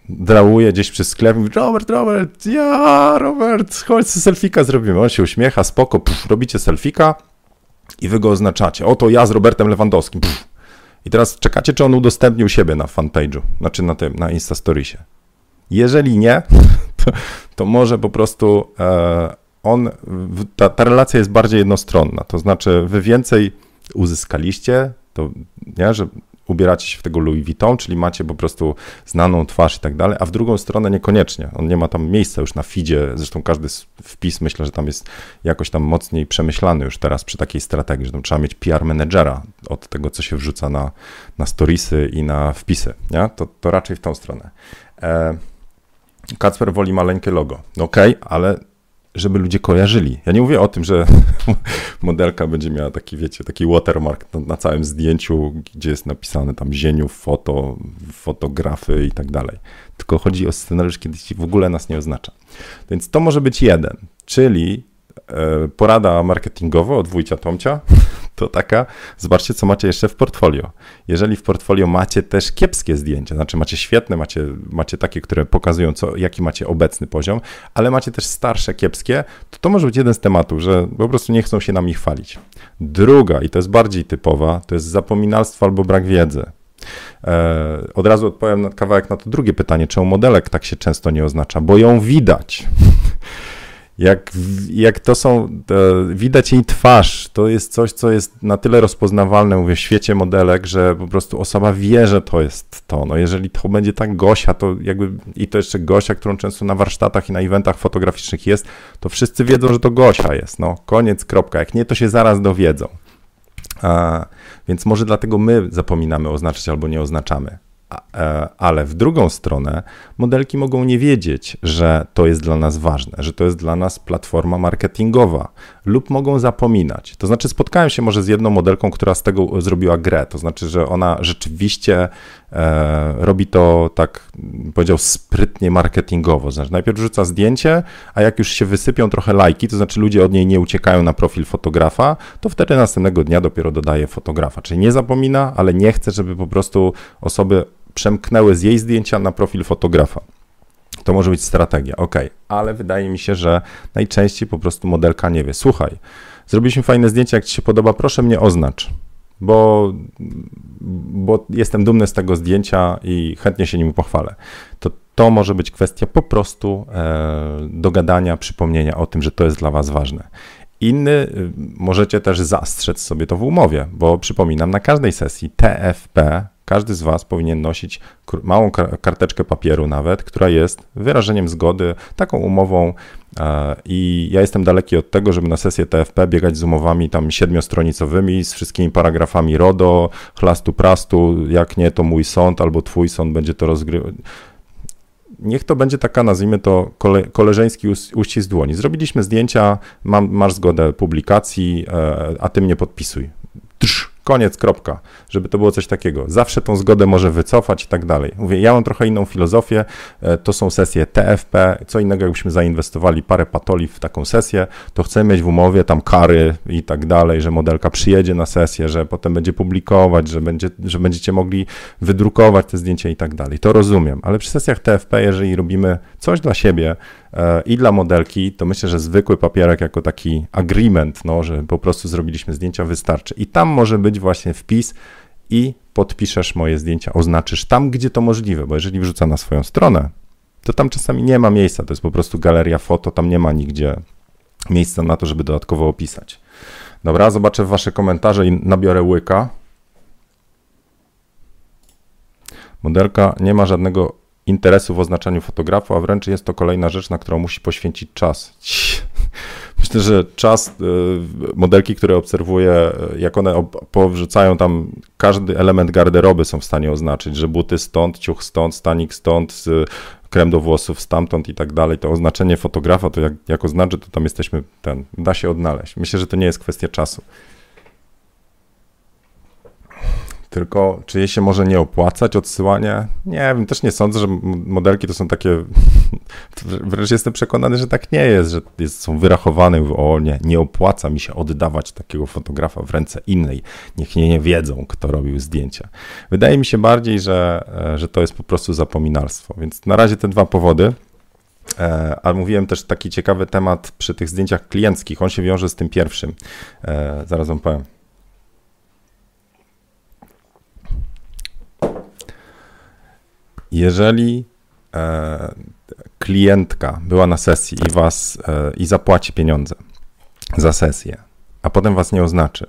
drałuje gdzieś przez sklep mówi, Robert, Robert, ja, Robert, chodź, selfika zrobimy. On się uśmiecha, spoko, pff, robicie selfika i wy go oznaczacie. Oto ja z Robertem Lewandowskim. Pff. I teraz czekacie, czy on udostępnił siebie na fanpage'u, znaczy na tym, na Instastoriesie. Jeżeli nie, to, to może po prostu e, on, ta, ta relacja jest bardziej jednostronna, to znaczy wy więcej uzyskaliście, to nie, że ubieracie się w tego Louis Vuitton, czyli macie po prostu znaną twarz i tak dalej, a w drugą stronę niekoniecznie. On nie ma tam miejsca już na feedzie, zresztą każdy wpis myślę, że tam jest jakoś tam mocniej przemyślany już teraz przy takiej strategii, że tam trzeba mieć PR menedżera od tego, co się wrzuca na, na storiesy i na wpisy, nie? To, to raczej w tą stronę. E, Kacper woli maleńkie logo. Okej, okay, ale żeby ludzie kojarzyli. Ja nie mówię o tym, że modelka będzie miała taki, wiecie, taki watermark na, na, całym zdjęciu, gdzie jest napisane tam zieniu, foto, fotografy i tak dalej. Tylko chodzi o scenariusz, kiedy w ogóle nas nie oznacza. Więc to może być jeden, czyli porada marketingowa od wujcia Tomcia, to taka, zobaczcie, co macie jeszcze w portfolio. Jeżeli w portfolio macie też kiepskie zdjęcia, znaczy macie świetne, macie, macie takie, które pokazują, co, jaki macie obecny poziom, ale macie też starsze, kiepskie, to to może być jeden z tematów, że po prostu nie chcą się nami chwalić. Druga, i to jest bardziej typowa, to jest zapominalstwo albo brak wiedzy. E, od razu odpowiem na kawałek na to drugie pytanie, czemu modelek tak się często nie oznacza, bo ją widać. Jak, jak to są, to widać jej twarz, to jest coś, co jest na tyle rozpoznawalne, mówię, w świecie modelek, że po prostu osoba wie, że to jest to. No jeżeli to będzie tak Gosia, to jakby, i to jeszcze Gosia, którą często na warsztatach i na eventach fotograficznych jest, to wszyscy wiedzą, że to Gosia jest, no, koniec, kropka. Jak nie, to się zaraz dowiedzą. A, więc może dlatego my zapominamy oznaczać albo nie oznaczamy. E, ale w drugą stronę modelki mogą nie wiedzieć, że to jest dla nas ważne, że to jest dla nas platforma marketingowa, lub mogą zapominać. To znaczy, spotkałem się może z jedną modelką, która z tego zrobiła grę, to znaczy, że ona rzeczywiście e, robi to tak, powiedział, sprytnie marketingowo. Znaczy, najpierw rzuca zdjęcie, a jak już się wysypią trochę lajki, to znaczy ludzie od niej nie uciekają na profil fotografa, to wtedy następnego dnia dopiero dodaje fotografa. Czyli nie zapomina, ale nie chce, żeby po prostu osoby przemknęły z jej zdjęcia na profil fotografa. To może być strategia, ok, ale wydaje mi się, że najczęściej po prostu modelka nie wie. Słuchaj, zrobiliśmy fajne zdjęcie, jak ci się podoba, proszę mnie oznacz. bo, bo jestem dumny z tego zdjęcia i chętnie się nim pochwalę. To to może być kwestia po prostu e, dogadania, przypomnienia o tym, że to jest dla Was ważne. Inny y, możecie też zastrzec sobie to w umowie, bo przypominam, na każdej sesji TFP każdy z Was powinien nosić małą karteczkę papieru nawet, która jest wyrażeniem zgody, taką umową e, i ja jestem daleki od tego, żeby na sesję TFP biegać z umowami tam siedmiostronicowymi, z wszystkimi paragrafami RODO, chlastu prastu, jak nie to mój sąd albo twój sąd będzie to rozgrywał niech to będzie taka, nazwijmy to, kole, koleżeński uścisk dłoni. Zrobiliśmy zdjęcia, mam, masz zgodę publikacji, e, a ty mnie podpisuj. Trz, koniec, kropka, żeby to było coś takiego. Zawsze tą zgodę może wycofać i tak dalej. Mówię, ja mam trochę inną filozofię, e, to są sesje TFP, co innego jakbyśmy zainwestowali parę patoli w taką sesję, to chcemy mieć w umowie tam kary i tak dalej, że modelka przyjedzie na sesję, że potem będzie publikować, że, będzie, że będziecie mogli wydrukować te zdjęcia i tak dalej. To rozumiem, ale przy sesjach TFP, jeżeli robimy coś dla siebie, E, i dla modelki, to myślę, że zwykły papierek jako taki agreement, no, że po prostu zrobiliśmy zdjęcia, wystarczy. I tam może być właśnie wpis i podpiszesz moje zdjęcia, oznaczysz tam, gdzie to możliwe, bo jeżeli wrzuca na swoją stronę, to tam czasami nie ma miejsca, to jest po prostu galeria foto, tam nie ma nigdzie miejsca na to, żeby dodatkowo opisać. Dobra, zobaczę wasze komentarze i nabiorę łyka. Modelka nie ma żadnego interesu w oznaczaniu fotografu, a wręcz jest to kolejna rzecz, na którą musi poświęcić czas. Myślę, że czas, e, modelki, które obserwuję, e, jak one powrzucają tam, każdy element garderoby są w stanie oznaczyć, że buty stąd, ciuch stąd, stanik stąd, krem do włosów stamtąd i tak dalej. To oznaczenie fotografa, to jak, jak oznaczy, to tam jesteśmy, ten, da się odnaleźć. Myślę, że to nie jest kwestia czasu. Tylko czy jej się może nie opłacać odsyłanie? Nie wiem, też nie sądzę, że modelki to są takie. Wręcz jestem przekonany, że tak nie jest, że jest, są wyrachowane. o nie, nie opłaca mi się oddawać takiego fotografa w ręce innej. Niech nie, nie wiedzą, kto robił zdjęcia. Wydaje mi się bardziej, że, e, że to jest po prostu zapominalstwo. Więc na razie te dwa powody. E, ale mówiłem też taki ciekawy temat przy tych zdjęciach klienckich. On się wiąże z tym pierwszym. E, zaraz wam powiem. Jeżeli e, klientka była na sesji i was e, i zapłaci pieniądze za sesję, a potem was nie oznaczy,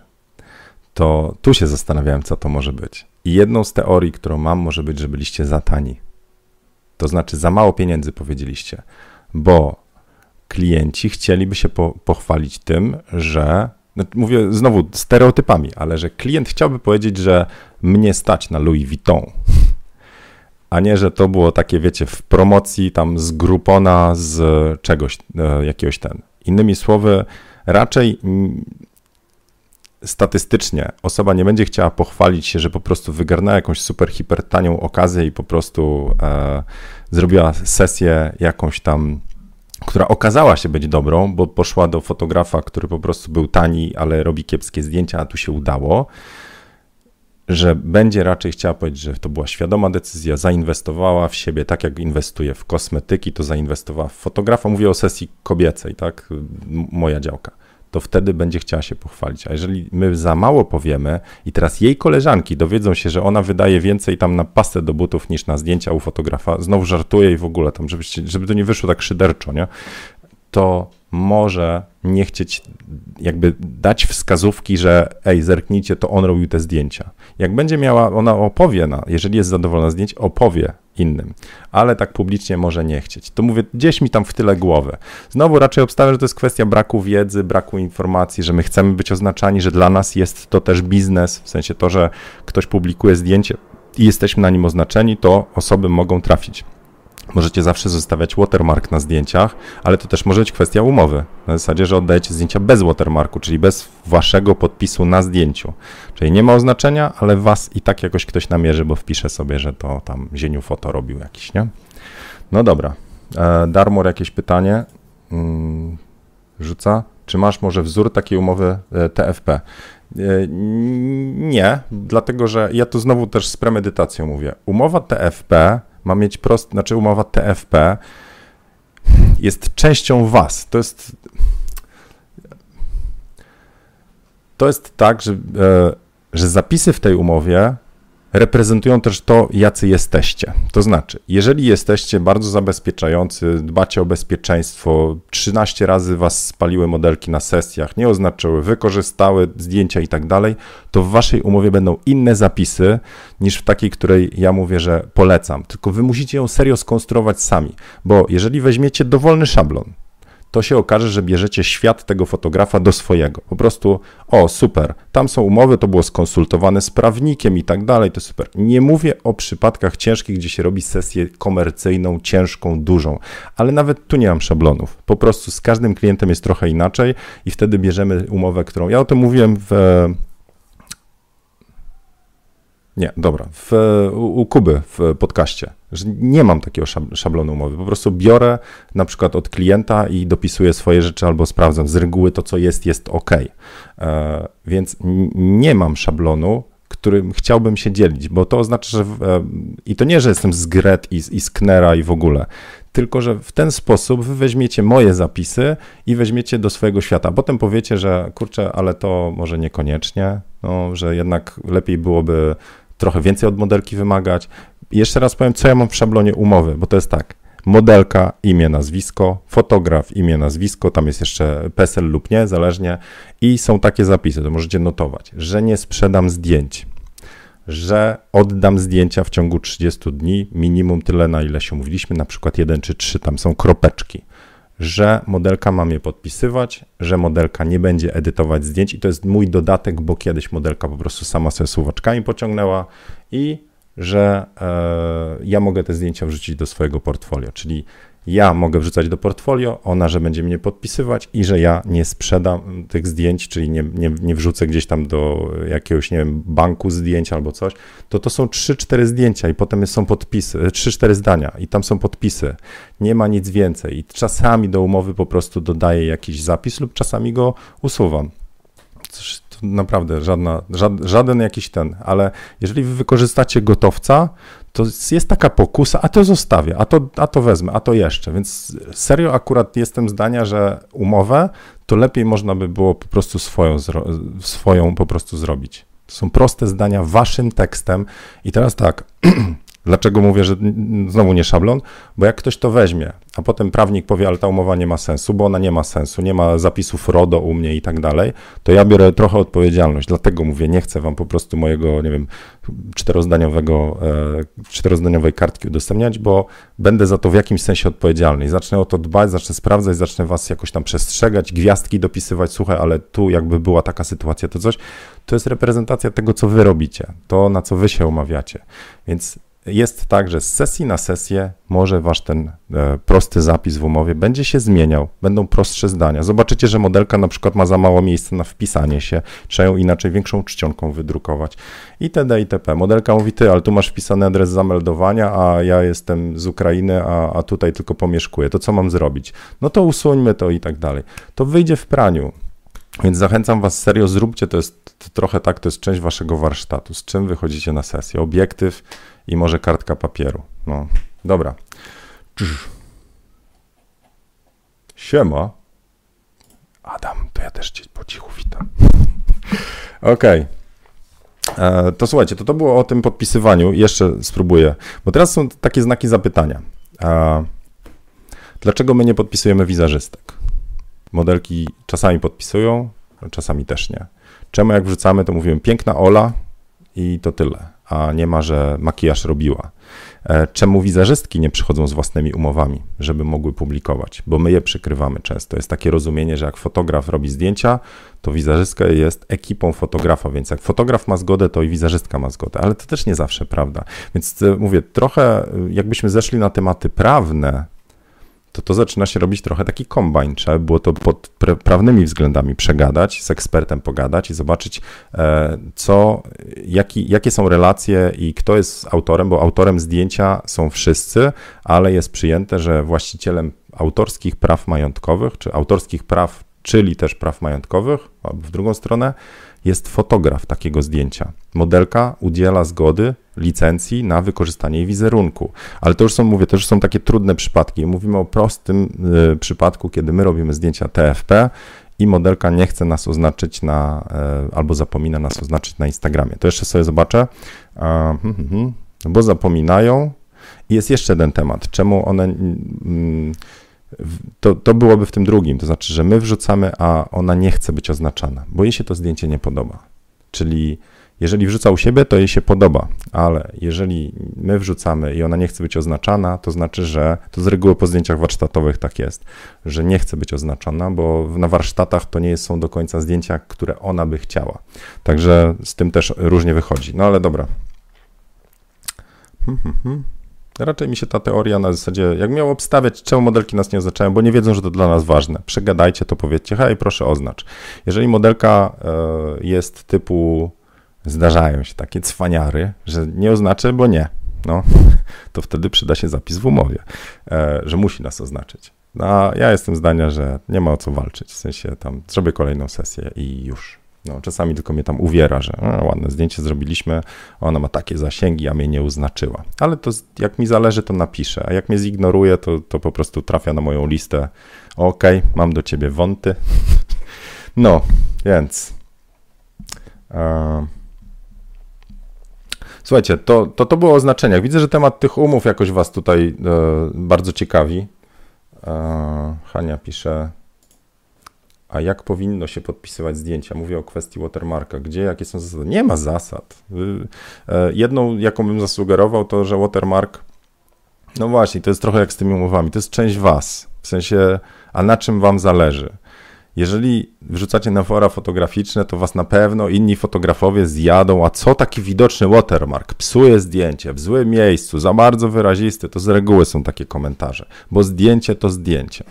to tu się zastanawiałem, co to może być. I jedną z teorii, którą mam, może być, że byliście za tani. To znaczy, za mało pieniędzy powiedzieliście, bo klienci chcieliby się po, pochwalić tym, że. No, mówię znowu stereotypami, ale że klient chciałby powiedzieć, że mnie stać na Louis Vuitton a nie, że to było takie, wiecie, w promocji tam z Groupona, z czegoś, e, jakiegoś ten. Innymi słowy, raczej statystycznie osoba nie będzie chciała pochwalić się, że po prostu wygarnęła jakąś super, hiper tanią okazję i po prostu e, zrobiła sesję jakąś tam, która okazała się być dobrą, bo poszła do fotografa, który po prostu był tani, ale robi kiepskie zdjęcia, a tu się udało że będzie raczej chciała powiedzieć, że to była świadoma decyzja, zainwestowała w siebie, tak jak inwestuje w kosmetyki, to zainwestowała w fotografa. Mówię o sesji kobiecej, tak? Moja działka. To wtedy będzie chciała się pochwalić. A jeżeli my za mało powiemy i teraz jej koleżanki dowiedzą się, że ona wydaje więcej tam na pastę do butów niż na zdjęcia u fotografa, znowu żartuje i w ogóle tam, żeby, żeby to nie wyszło tak szyderczo, nie? To może nie chcieć jakby dać wskazówki, że ej, zerknijcie, to on robił te zdjęcia. Jak będzie miała, ona opowie, na, jeżeli jest zadowolona zdjęć, opowie innym, ale tak publicznie może nie chcieć. To mówię, gdzieś mi tam w tyle głowy. Znowu raczej obstawiam, że to jest kwestia braku wiedzy, braku informacji, że my chcemy być oznaczani, że dla nas jest to też biznes, w sensie to, że ktoś publikuje zdjęcie i jesteśmy na nim oznaczeni, to osoby mogą trafić. Możecie zawsze zostawiać watermark na zdjęciach, ale to też może być kwestia umowy. Na zasadzie, że oddajecie zdjęcia bez watermarku, czyli bez waszego podpisu na zdjęciu. Czyli nie ma oznaczenia, ale was i tak jakoś ktoś namierzy, bo wpisze sobie, że to tam zieniu foto robił jakiś, nie? No dobra. E, Darmor, jakieś pytanie? Mm, rzuca. Czy masz może wzór takiej umowy e, TFP? E, nie, dlatego że ja tu znowu też z premedytacją mówię. Umowa TFP ma mieć prost, znaczy umowa TFP jest częścią was. To jest to jest tak, że, e, że zapisy w tej umowie reprezentują też to, jacy jesteście. To znaczy, jeżeli jesteście bardzo zabezpieczający, dbacie o bezpieczeństwo, 13 razy was spaliły modelki na sesjach, nie oznaczyły, wykorzystały zdjęcia i tak dalej, to w waszej umowie będą inne zapisy niż w takiej, której ja mówię, że polecam. Tylko wy musicie ją serio skonstruować sami, bo jeżeli weźmiecie dowolny szablon, to się okaże, że bierzecie świat tego fotografa do swojego. Po prostu, o super, tam są umowy, to było skonsultowane z prawnikiem i tak dalej, to super. Nie mówię o przypadkach ciężkich, gdzie się robi sesję komercyjną, ciężką, dużą, ale nawet tu nie mam szablonów. Po prostu z każdym klientem jest trochę inaczej i wtedy bierzemy umowę, którą ja o tym mówiłem w nie, dobra. W, u, Kuby w podcaście, że nie mam takiego szablonu umowy. Po prostu biorę na przykład od klienta i dopisuję swoje rzeczy albo sprawdzam. Z reguły to, co jest, jest ok. E, więc nie mam szablonu, którym chciałbym się dzielić, bo to oznacza, że e, i to nie, że jestem z Gret i, i z Knera i w ogóle, tylko że w ten sposób wy weźmiecie moje zapisy i weźmiecie do swojego świata. Potem powiecie, że kurczę, ale to może niekoniecznie, no, że jednak lepiej byłoby trochę więcej od modelki wymagać. Jeszcze raz powiem, co ja mam w szablonie umowy, bo to jest tak. Modelka, imię, nazwisko, fotograf, imię, nazwisko, tam jest jeszcze PESEL lub nie, zależnie. I są takie zapisy, to możecie notować, że nie sprzedam zdjęć, że oddam zdjęcia w ciągu 30 dni, minimum tyle, na ile się umówiliśmy, na przykład 1 czy 3, tam są kropeczki że modelka ma mnie podpisywać, że modelka nie będzie edytować zdjęć i to jest mój dodatek, bo kiedyś modelka po prostu sama sobie suwaczkami pociągnęła i że e, ja mogę te zdjęcia wrzucić do swojego portfolio, czyli ja mogę wrzucać do portfolio, ona, że będzie mnie podpisywać i że ja nie sprzedam tych zdjęć, czyli nie, nie, nie wrzucę gdzieś tam do jakiegoś, nie wiem, banku zdjęć albo coś, to to są 3-4 zdjęcia i potem są podpisy, 3-4 zdania i tam są podpisy. Nie ma nic więcej i czasami do umowy po prostu dodaję jakiś zapis lub czasami go usuwam. Coś, naprawdę żadna, żaden jakiś ten, ale jeżeli wy wykorzystacie gotowca, to jest taka pokusa, a to zostawię, a to, a to wezmę, a to jeszcze. Więc serio akurat jestem zdania, że umowę to lepiej można by było po prostu swoją, swoją po prostu zrobić. To są proste zdania waszym tekstem. I teraz tak, Dlaczego mówię, że znowu nie szablon? Bo jak ktoś to weźmie, a potem prawnik powie, ale ta umowa nie ma sensu, bo ona nie ma sensu, nie ma zapisów RODO u mnie i tak dalej, to ja biorę trochę odpowiedzialność. Dlatego mówię, nie chcę wam po prostu mojego, nie wiem, czterozdaniowego, e, czterozdaniowej kartki udostępniać, bo będę za to w jakimś sensie odpowiedzialny i zacznę o to dbać, zacznę sprawdzać, zacznę was jakoś tam przestrzegać, gwiazdki dopisywać, słuchaj, ale tu jakby była taka sytuacja, to coś, to jest reprezentacja tego, co wy robicie, to na co wy się umawiacie. Więc jest tak, że z sesji na sesję może wasz ten e, prosty zapis w umowie będzie się zmieniał, będą prostsze zdania. Zobaczycie, że modelka na przykład ma za mało miejsca na wpisanie się, trzeba ją inaczej większą czcionką wydrukować itd. itp. Modelka mówi, ty, ale tu masz wpisany adres zameldowania, a ja jestem z Ukrainy, a, a tutaj tylko pomieszkuję, to co mam zrobić? No to usuńmy to i tak dalej. To wyjdzie w praniu. Więc zachęcam Was serio, zróbcie to jest to trochę tak, to jest część Waszego warsztatu. Z czym wychodzicie na sesję? Obiektyw, i może kartka papieru. No, dobra. Siema. Adam, to ja też cię po cichu witam. Okej. Okay. E, to słuchajcie, to to było o tym podpisywaniu. Jeszcze spróbuję, bo teraz są takie znaki zapytania. E, dlaczego my nie podpisujemy wizerzystek? Modelki czasami podpisują, czasami też nie. Czemu jak wrzucamy, to mówimy piękna Ola i to tyle a nie ma, że makijaż robiła. E, czemu wizerzystki nie przychodzą z własnymi umowami, żeby mogły publikować? Bo my je przykrywamy często. Jest takie rozumienie, że jak fotograf robi zdjęcia, to wizerzystka jest ekipą fotografa, więc jak fotograf ma zgodę, to i wizerzystka ma zgodę, ale to też nie zawsze prawda. Więc e, mówię, trochę e, jakbyśmy zeszli na tematy prawne, to to zaczyna się robić trochę taki kombajn. Trzeba było to pod prawnymi względami przegadać, z ekspertem pogadać i zobaczyć, e, co, jaki, jakie są relacje i kto jest autorem, bo autorem zdjęcia są wszyscy, ale jest przyjęte, że właścicielem autorskich praw majątkowych, czy autorskich praw, czyli też praw majątkowych, w drugą stronę, jest fotograf takiego zdjęcia. Modelka udziela zgody, licencji na wykorzystanie jej wizerunku. Ale to już są, mówię, to już są takie trudne przypadki. Mówimy o prostym y, przypadku, kiedy my robimy zdjęcia TFP i modelka nie chce nas oznaczyć na, albo zapomina nas oznaczyć na Instagramie. To jeszcze sobie zobaczę, hmm. bo zapominają. I jest jeszcze jeden temat, czemu one mm, to, to byłoby w tym drugim, to znaczy, że my wrzucamy, a ona nie chce być oznaczana, bo jej się to zdjęcie nie podoba. Czyli jeżeli wrzuca u siebie, to jej się podoba, ale jeżeli my wrzucamy i ona nie chce być oznaczana, to znaczy, że to z reguły po zdjęciach warsztatowych tak jest, że nie chce być oznaczona, bo na warsztatach to nie są do końca zdjęcia, które ona by chciała. Także z tym też różnie wychodzi. No ale dobra. Hmm, hmm, hmm. Raczej mi się ta teoria na zasadzie, jak miał obstawiać, czemu modelki nas nie oznaczają, bo nie wiedzą, że to dla nas ważne. Przegadajcie to, powiedzcie, hej, proszę oznacz. Jeżeli modelka e, jest typu, zdarzają się takie cwaniary, że nie oznaczę, bo nie, no, to wtedy przyda się zapis w umowie, e, że musi nas oznaczyć. No, a ja jestem zdania, że nie ma o co walczyć, w sensie tam zrobię kolejną sesję i już. No, czasami tylko mnie tam uwiera, że a, ładne zdjęcie zrobiliśmy, ona ma takie zasięgi, a mnie nie uznaczyła. Ale to jak mi zależy, to napiszę, a jak mnie zignoruje, to, to po prostu trafia na moją listę. Ok, mam do ciebie wąty. No, więc. Słuchajcie, to, to, to było o znaczeniach. Widzę, że temat tych umów jakoś Was tutaj e, bardzo ciekawi. E, Hania pisze, a jak powinno się podpisywać zdjęcia? Mówię o kwestii watermarka. Gdzie, jakie są zasady? Nie ma zasad. E, jedną, jaką bym zasugerował, to, że watermark, no właśnie, to jest trochę jak z tymi umowami, to jest część was, w sensie, a na czym wam zależy? Jeżeli wrzucacie na fora fotograficzne, to was na pewno inni fotografowie zjadą, a co taki widoczny watermark? Psuje zdjęcie w złym miejscu, za bardzo wyrazisty, to z reguły są takie komentarze, bo zdjęcie to zdjęcie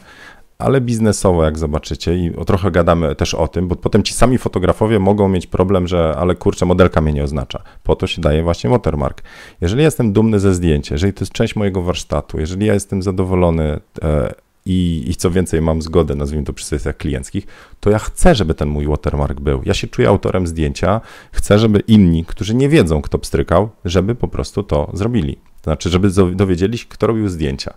ale biznesowo, jak zobaczycie, i trochę gadamy też o tym, bo potem ci sami fotografowie mogą mieć problem, że ale kurczę, modelka mnie nie oznacza. Po to się daje właśnie watermark. Jeżeli jestem dumny ze zdjęcia, jeżeli to jest część mojego warsztatu, jeżeli ja jestem zadowolony e, i, i co więcej mam zgodę, nazwijmy to przy sesjach klienckich, to ja chcę, żeby ten mój watermark był. Ja się czuję autorem zdjęcia, chcę, żeby inni, którzy nie wiedzą, kto pstrykał, żeby po prostu to zrobili. To znaczy, żeby dowiedzieli się, kto robił zdjęcia.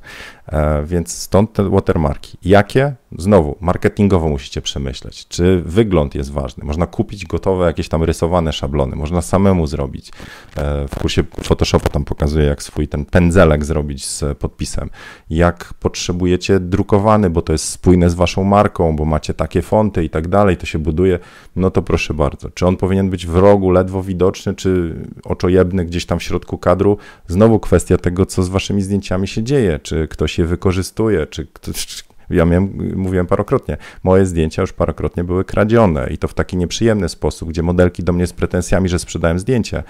E, więc stąd te watermarki. Jakie? Znowu, marketingowo musicie przemyśleć, czy wygląd jest ważny. Można kupić gotowe, jakieś tam rysowane szablony, można samemu zrobić. E, w kursie Photoshopu tam pokazuję, jak swój ten pędzelek zrobić z podpisem. Jak potrzebujecie drukowany, bo to jest spójne z waszą marką, bo macie takie fonty i tak dalej, to się buduje, no to proszę bardzo. Czy on powinien być w rogu, ledwo widoczny, czy oczojebny gdzieś tam w środku kadru? Znowu kwestia tego, co z waszymi zdjęciami się dzieje, czy ktoś je wykorzystuje, czy ktoś, ja miałem, mówiłem parokrotnie, moje zdjęcia już parokrotnie były kradzione i to w taki nieprzyjemny sposób, gdzie modelki do mnie z pretensjami, że sprzedałem zdjęcie.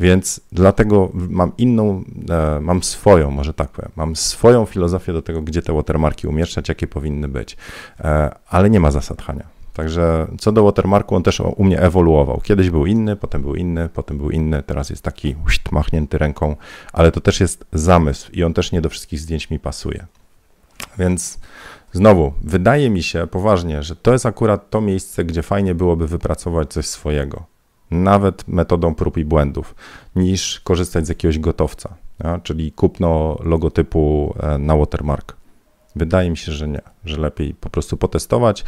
Więc dlatego mam inną, e, mam swoją, może tak powiem, mam swoją filozofię do tego, gdzie te watermarki umieszczać, jakie powinny być. E, ale nie ma zasad Hania. Także co do watermarku, on też u mnie ewoluował. Kiedyś był inny, potem był inny, potem był inny, teraz jest taki machnięty ręką, ale to też jest zamysł i on też nie do wszystkich zdjęć mi pasuje. Więc znowu, wydaje mi się poważnie, że to jest akurat to miejsce, gdzie fajnie byłoby wypracować coś swojego, nawet metodą prób i błędów, niż korzystać z jakiegoś gotowca, ja? czyli kupno logotypu e, na watermark. Wydaje mi się, że nie, że lepiej po prostu potestować.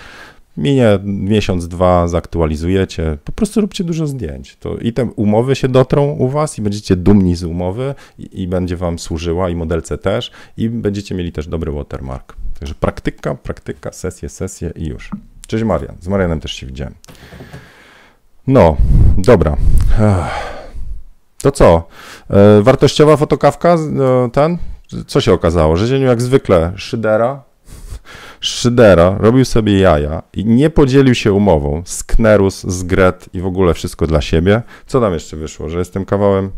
Minie miesiąc, dwa, zaktualizujecie, po prostu róbcie dużo zdjęć. To I te umowy się dotrą u Was i będziecie dumni z umowy i, i będzie Wam służyła i modelce też i będziecie mieli też dobry watermark. Także praktyka, praktyka, sesje, sesje i już. Cześć Marian, z Marianem też się widziałem. No, dobra. To co? E, wartościowa fotokawka, e, ten? Co się okazało? Że jak zwykle szydera, Szydera robił sobie jaja i nie podzielił się umową z Knerus, z Gret i w ogóle wszystko dla siebie. Co tam jeszcze wyszło? Że jestem kawałem.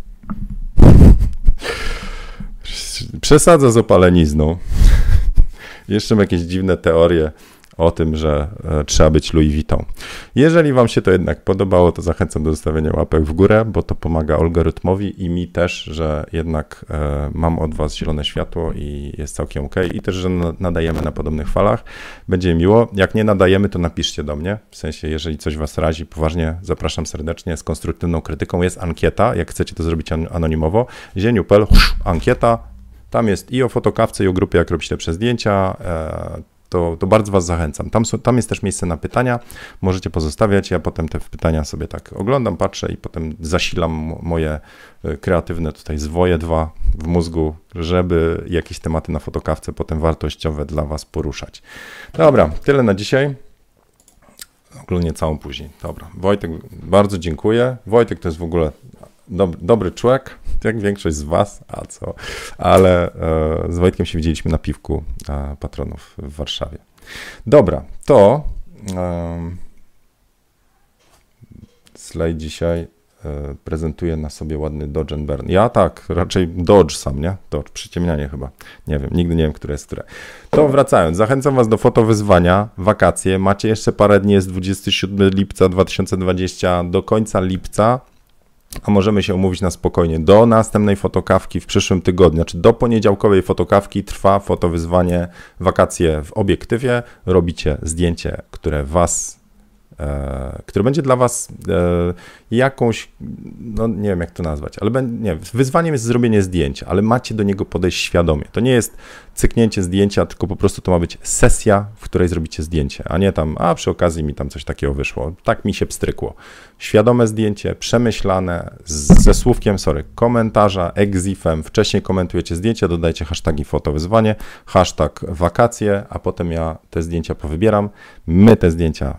Przesadza z opalenizną. jeszcze jakieś dziwne teorie o tym, że e, trzeba być Louis Vuitton. Jeżeli Wam się to jednak podobało, to zachęcam do zostawienia łapek w górę, bo to pomaga algorytmowi i mi też, że jednak e, mam od Was zielone światło i jest całkiem ok. I też, że nadajemy na podobnych falach. Będzie miło. Jak nie nadajemy, to napiszcie do mnie. W sensie, jeżeli coś Was razi, poważnie zapraszam serdecznie z konstruktywną krytyką. Jest ankieta, jak chcecie to zrobić anonimowo. Zieniu.pl, ankieta, tam jest i o fotokawce, i o grupie, jak robić lepsze zdjęcia. To, to bardzo Was zachęcam. Tam, tam jest też miejsce na pytania, możecie pozostawiać. Ja potem te pytania sobie tak oglądam, patrzę i potem zasilam moje e, kreatywne tutaj zwoje dwa w mózgu, żeby jakieś tematy na fotokawce potem wartościowe dla Was poruszać. Dobra, tyle na dzisiaj. Ogólnie całą później. Dobra, Wojtek, bardzo dziękuję. Wojtek to jest w ogóle dobry człowiek, jak większość z Was, a co, ale e, z Wojtkiem się widzieliśmy na piwku patronów w Warszawie. Dobra, to Slay dzisiaj e, prezentuje na sobie ładny Dodge and Burn. Ja tak, raczej Dodge sam, nie? Dodge, przyciemnianie chyba. Nie wiem, nigdy nie wiem, które jest które. To wracając, zachęcam Was do fotowyzwania, wakacje. Macie jeszcze parę dni, jest 27 lipca 2020 do końca lipca a możemy się umówić na spokojnie. Do następnej fotokawki w przyszłym tygodniu, znaczy do poniedziałkowej fotokawki trwa fotowyzwanie wakacje w obiektywie. Robicie zdjęcie, które was E, który będzie dla Was e, jakąś, no nie wiem jak to nazwać, ale nie, wyzwaniem jest zrobienie zdjęcia, ale macie do niego podejść świadomie. To nie jest cyknięcie zdjęcia, tylko po prostu to ma być sesja, w której zrobicie zdjęcie, a nie tam, a przy okazji mi tam coś takiego wyszło. Tak mi się pstrykło. Świadome zdjęcie, przemyślane, z, ze słówkiem, sorry, komentarza, exifem, wcześniej komentujecie zdjęcie, dodajcie hashtagi fotowyzwanie, hashtag wakacje, a potem ja te zdjęcia powybieram. My te zdjęcia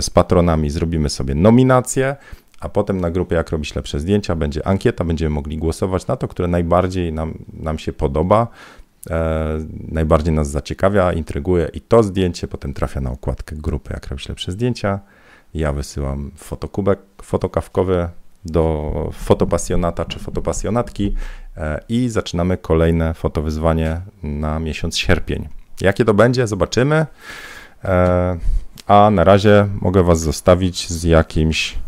z patronami zrobimy sobie nominację, a potem na grupie Jak robić lepsze zdjęcia będzie ankieta, będziemy mogli głosować na to, które najbardziej nam, nam się podoba, najbardziej nas zaciekawia, intryguje i to zdjęcie potem trafia na okładkę grupy Jak robić lepsze zdjęcia. Ja wysyłam fotokubek fotokawkowy do fotopasjonata czy fotopasjonatki e, i zaczynamy kolejne fotowyzwanie na miesiąc sierpień. Jakie to będzie, zobaczymy. E, a na razie mogę Was zostawić z jakimś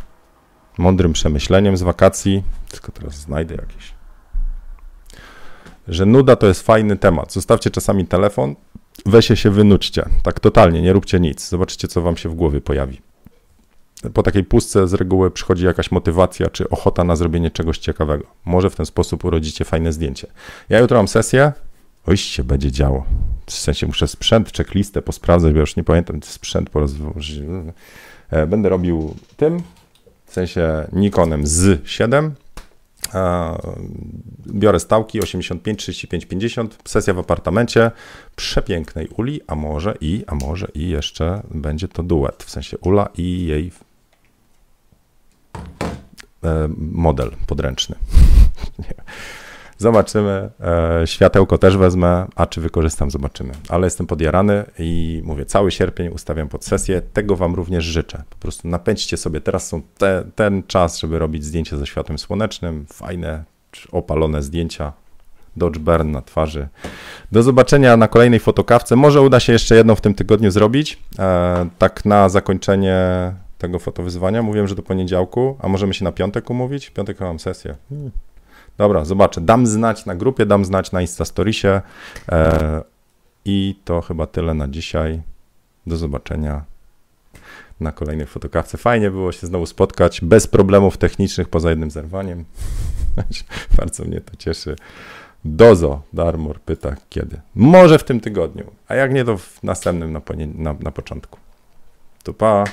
mądrym przemyśleniem z wakacji. Tylko teraz znajdę jakieś. Że nuda to jest fajny temat. Zostawcie czasami telefon, weźcie się wynudźcie. Tak totalnie, nie róbcie nic. Zobaczycie, co Wam się w głowie pojawi. Po takiej pustce z reguły przychodzi jakaś motywacja czy ochota na zrobienie czegoś ciekawego. Może w ten sposób urodzicie fajne zdjęcie. Ja jutro mam sesję, Oczywiście będzie działo. W sensie muszę sprzęt, checklistę posprawdzać, bo już nie pamiętam, sprzęt po raz... E, będę robił tym, w sensie Nikonem z 7. Biorę stałki 85, 35, 50. Sesja w apartamencie przepięknej Uli, a może i, a może i jeszcze będzie to duet, w sensie Ula i jej e, model podręczny. Zobaczymy. E, światełko też wezmę, a czy wykorzystam, zobaczymy. Ale jestem podjarany i mówię, cały sierpień ustawiam pod sesję. Tego Wam również życzę. Po prostu napędźcie sobie. Teraz są te, ten czas, żeby robić zdjęcie ze światłem słonecznym. Fajne, opalone zdjęcia. Dodge Burn na twarzy. Do zobaczenia na kolejnej fotokawce. Może uda się jeszcze jedną w tym tygodniu zrobić. E, tak na zakończenie tego fotowyzwania. Mówiłem, że do poniedziałku, a możemy się na piątek umówić? Piątek mam sesję. Hmm. Dobra, zobaczę. Dam znać na grupie, dam znać na Instastoriesie. E, I to chyba tyle na dzisiaj. Do zobaczenia na kolejnej fotokawce. Fajnie było się znowu spotkać, bez problemów technicznych, poza jednym zerwaniem. Bardzo mnie to cieszy. Dozo Darmor pyta kiedy. Może w tym tygodniu, a jak nie, to w następnym na, na, na początku. To pa.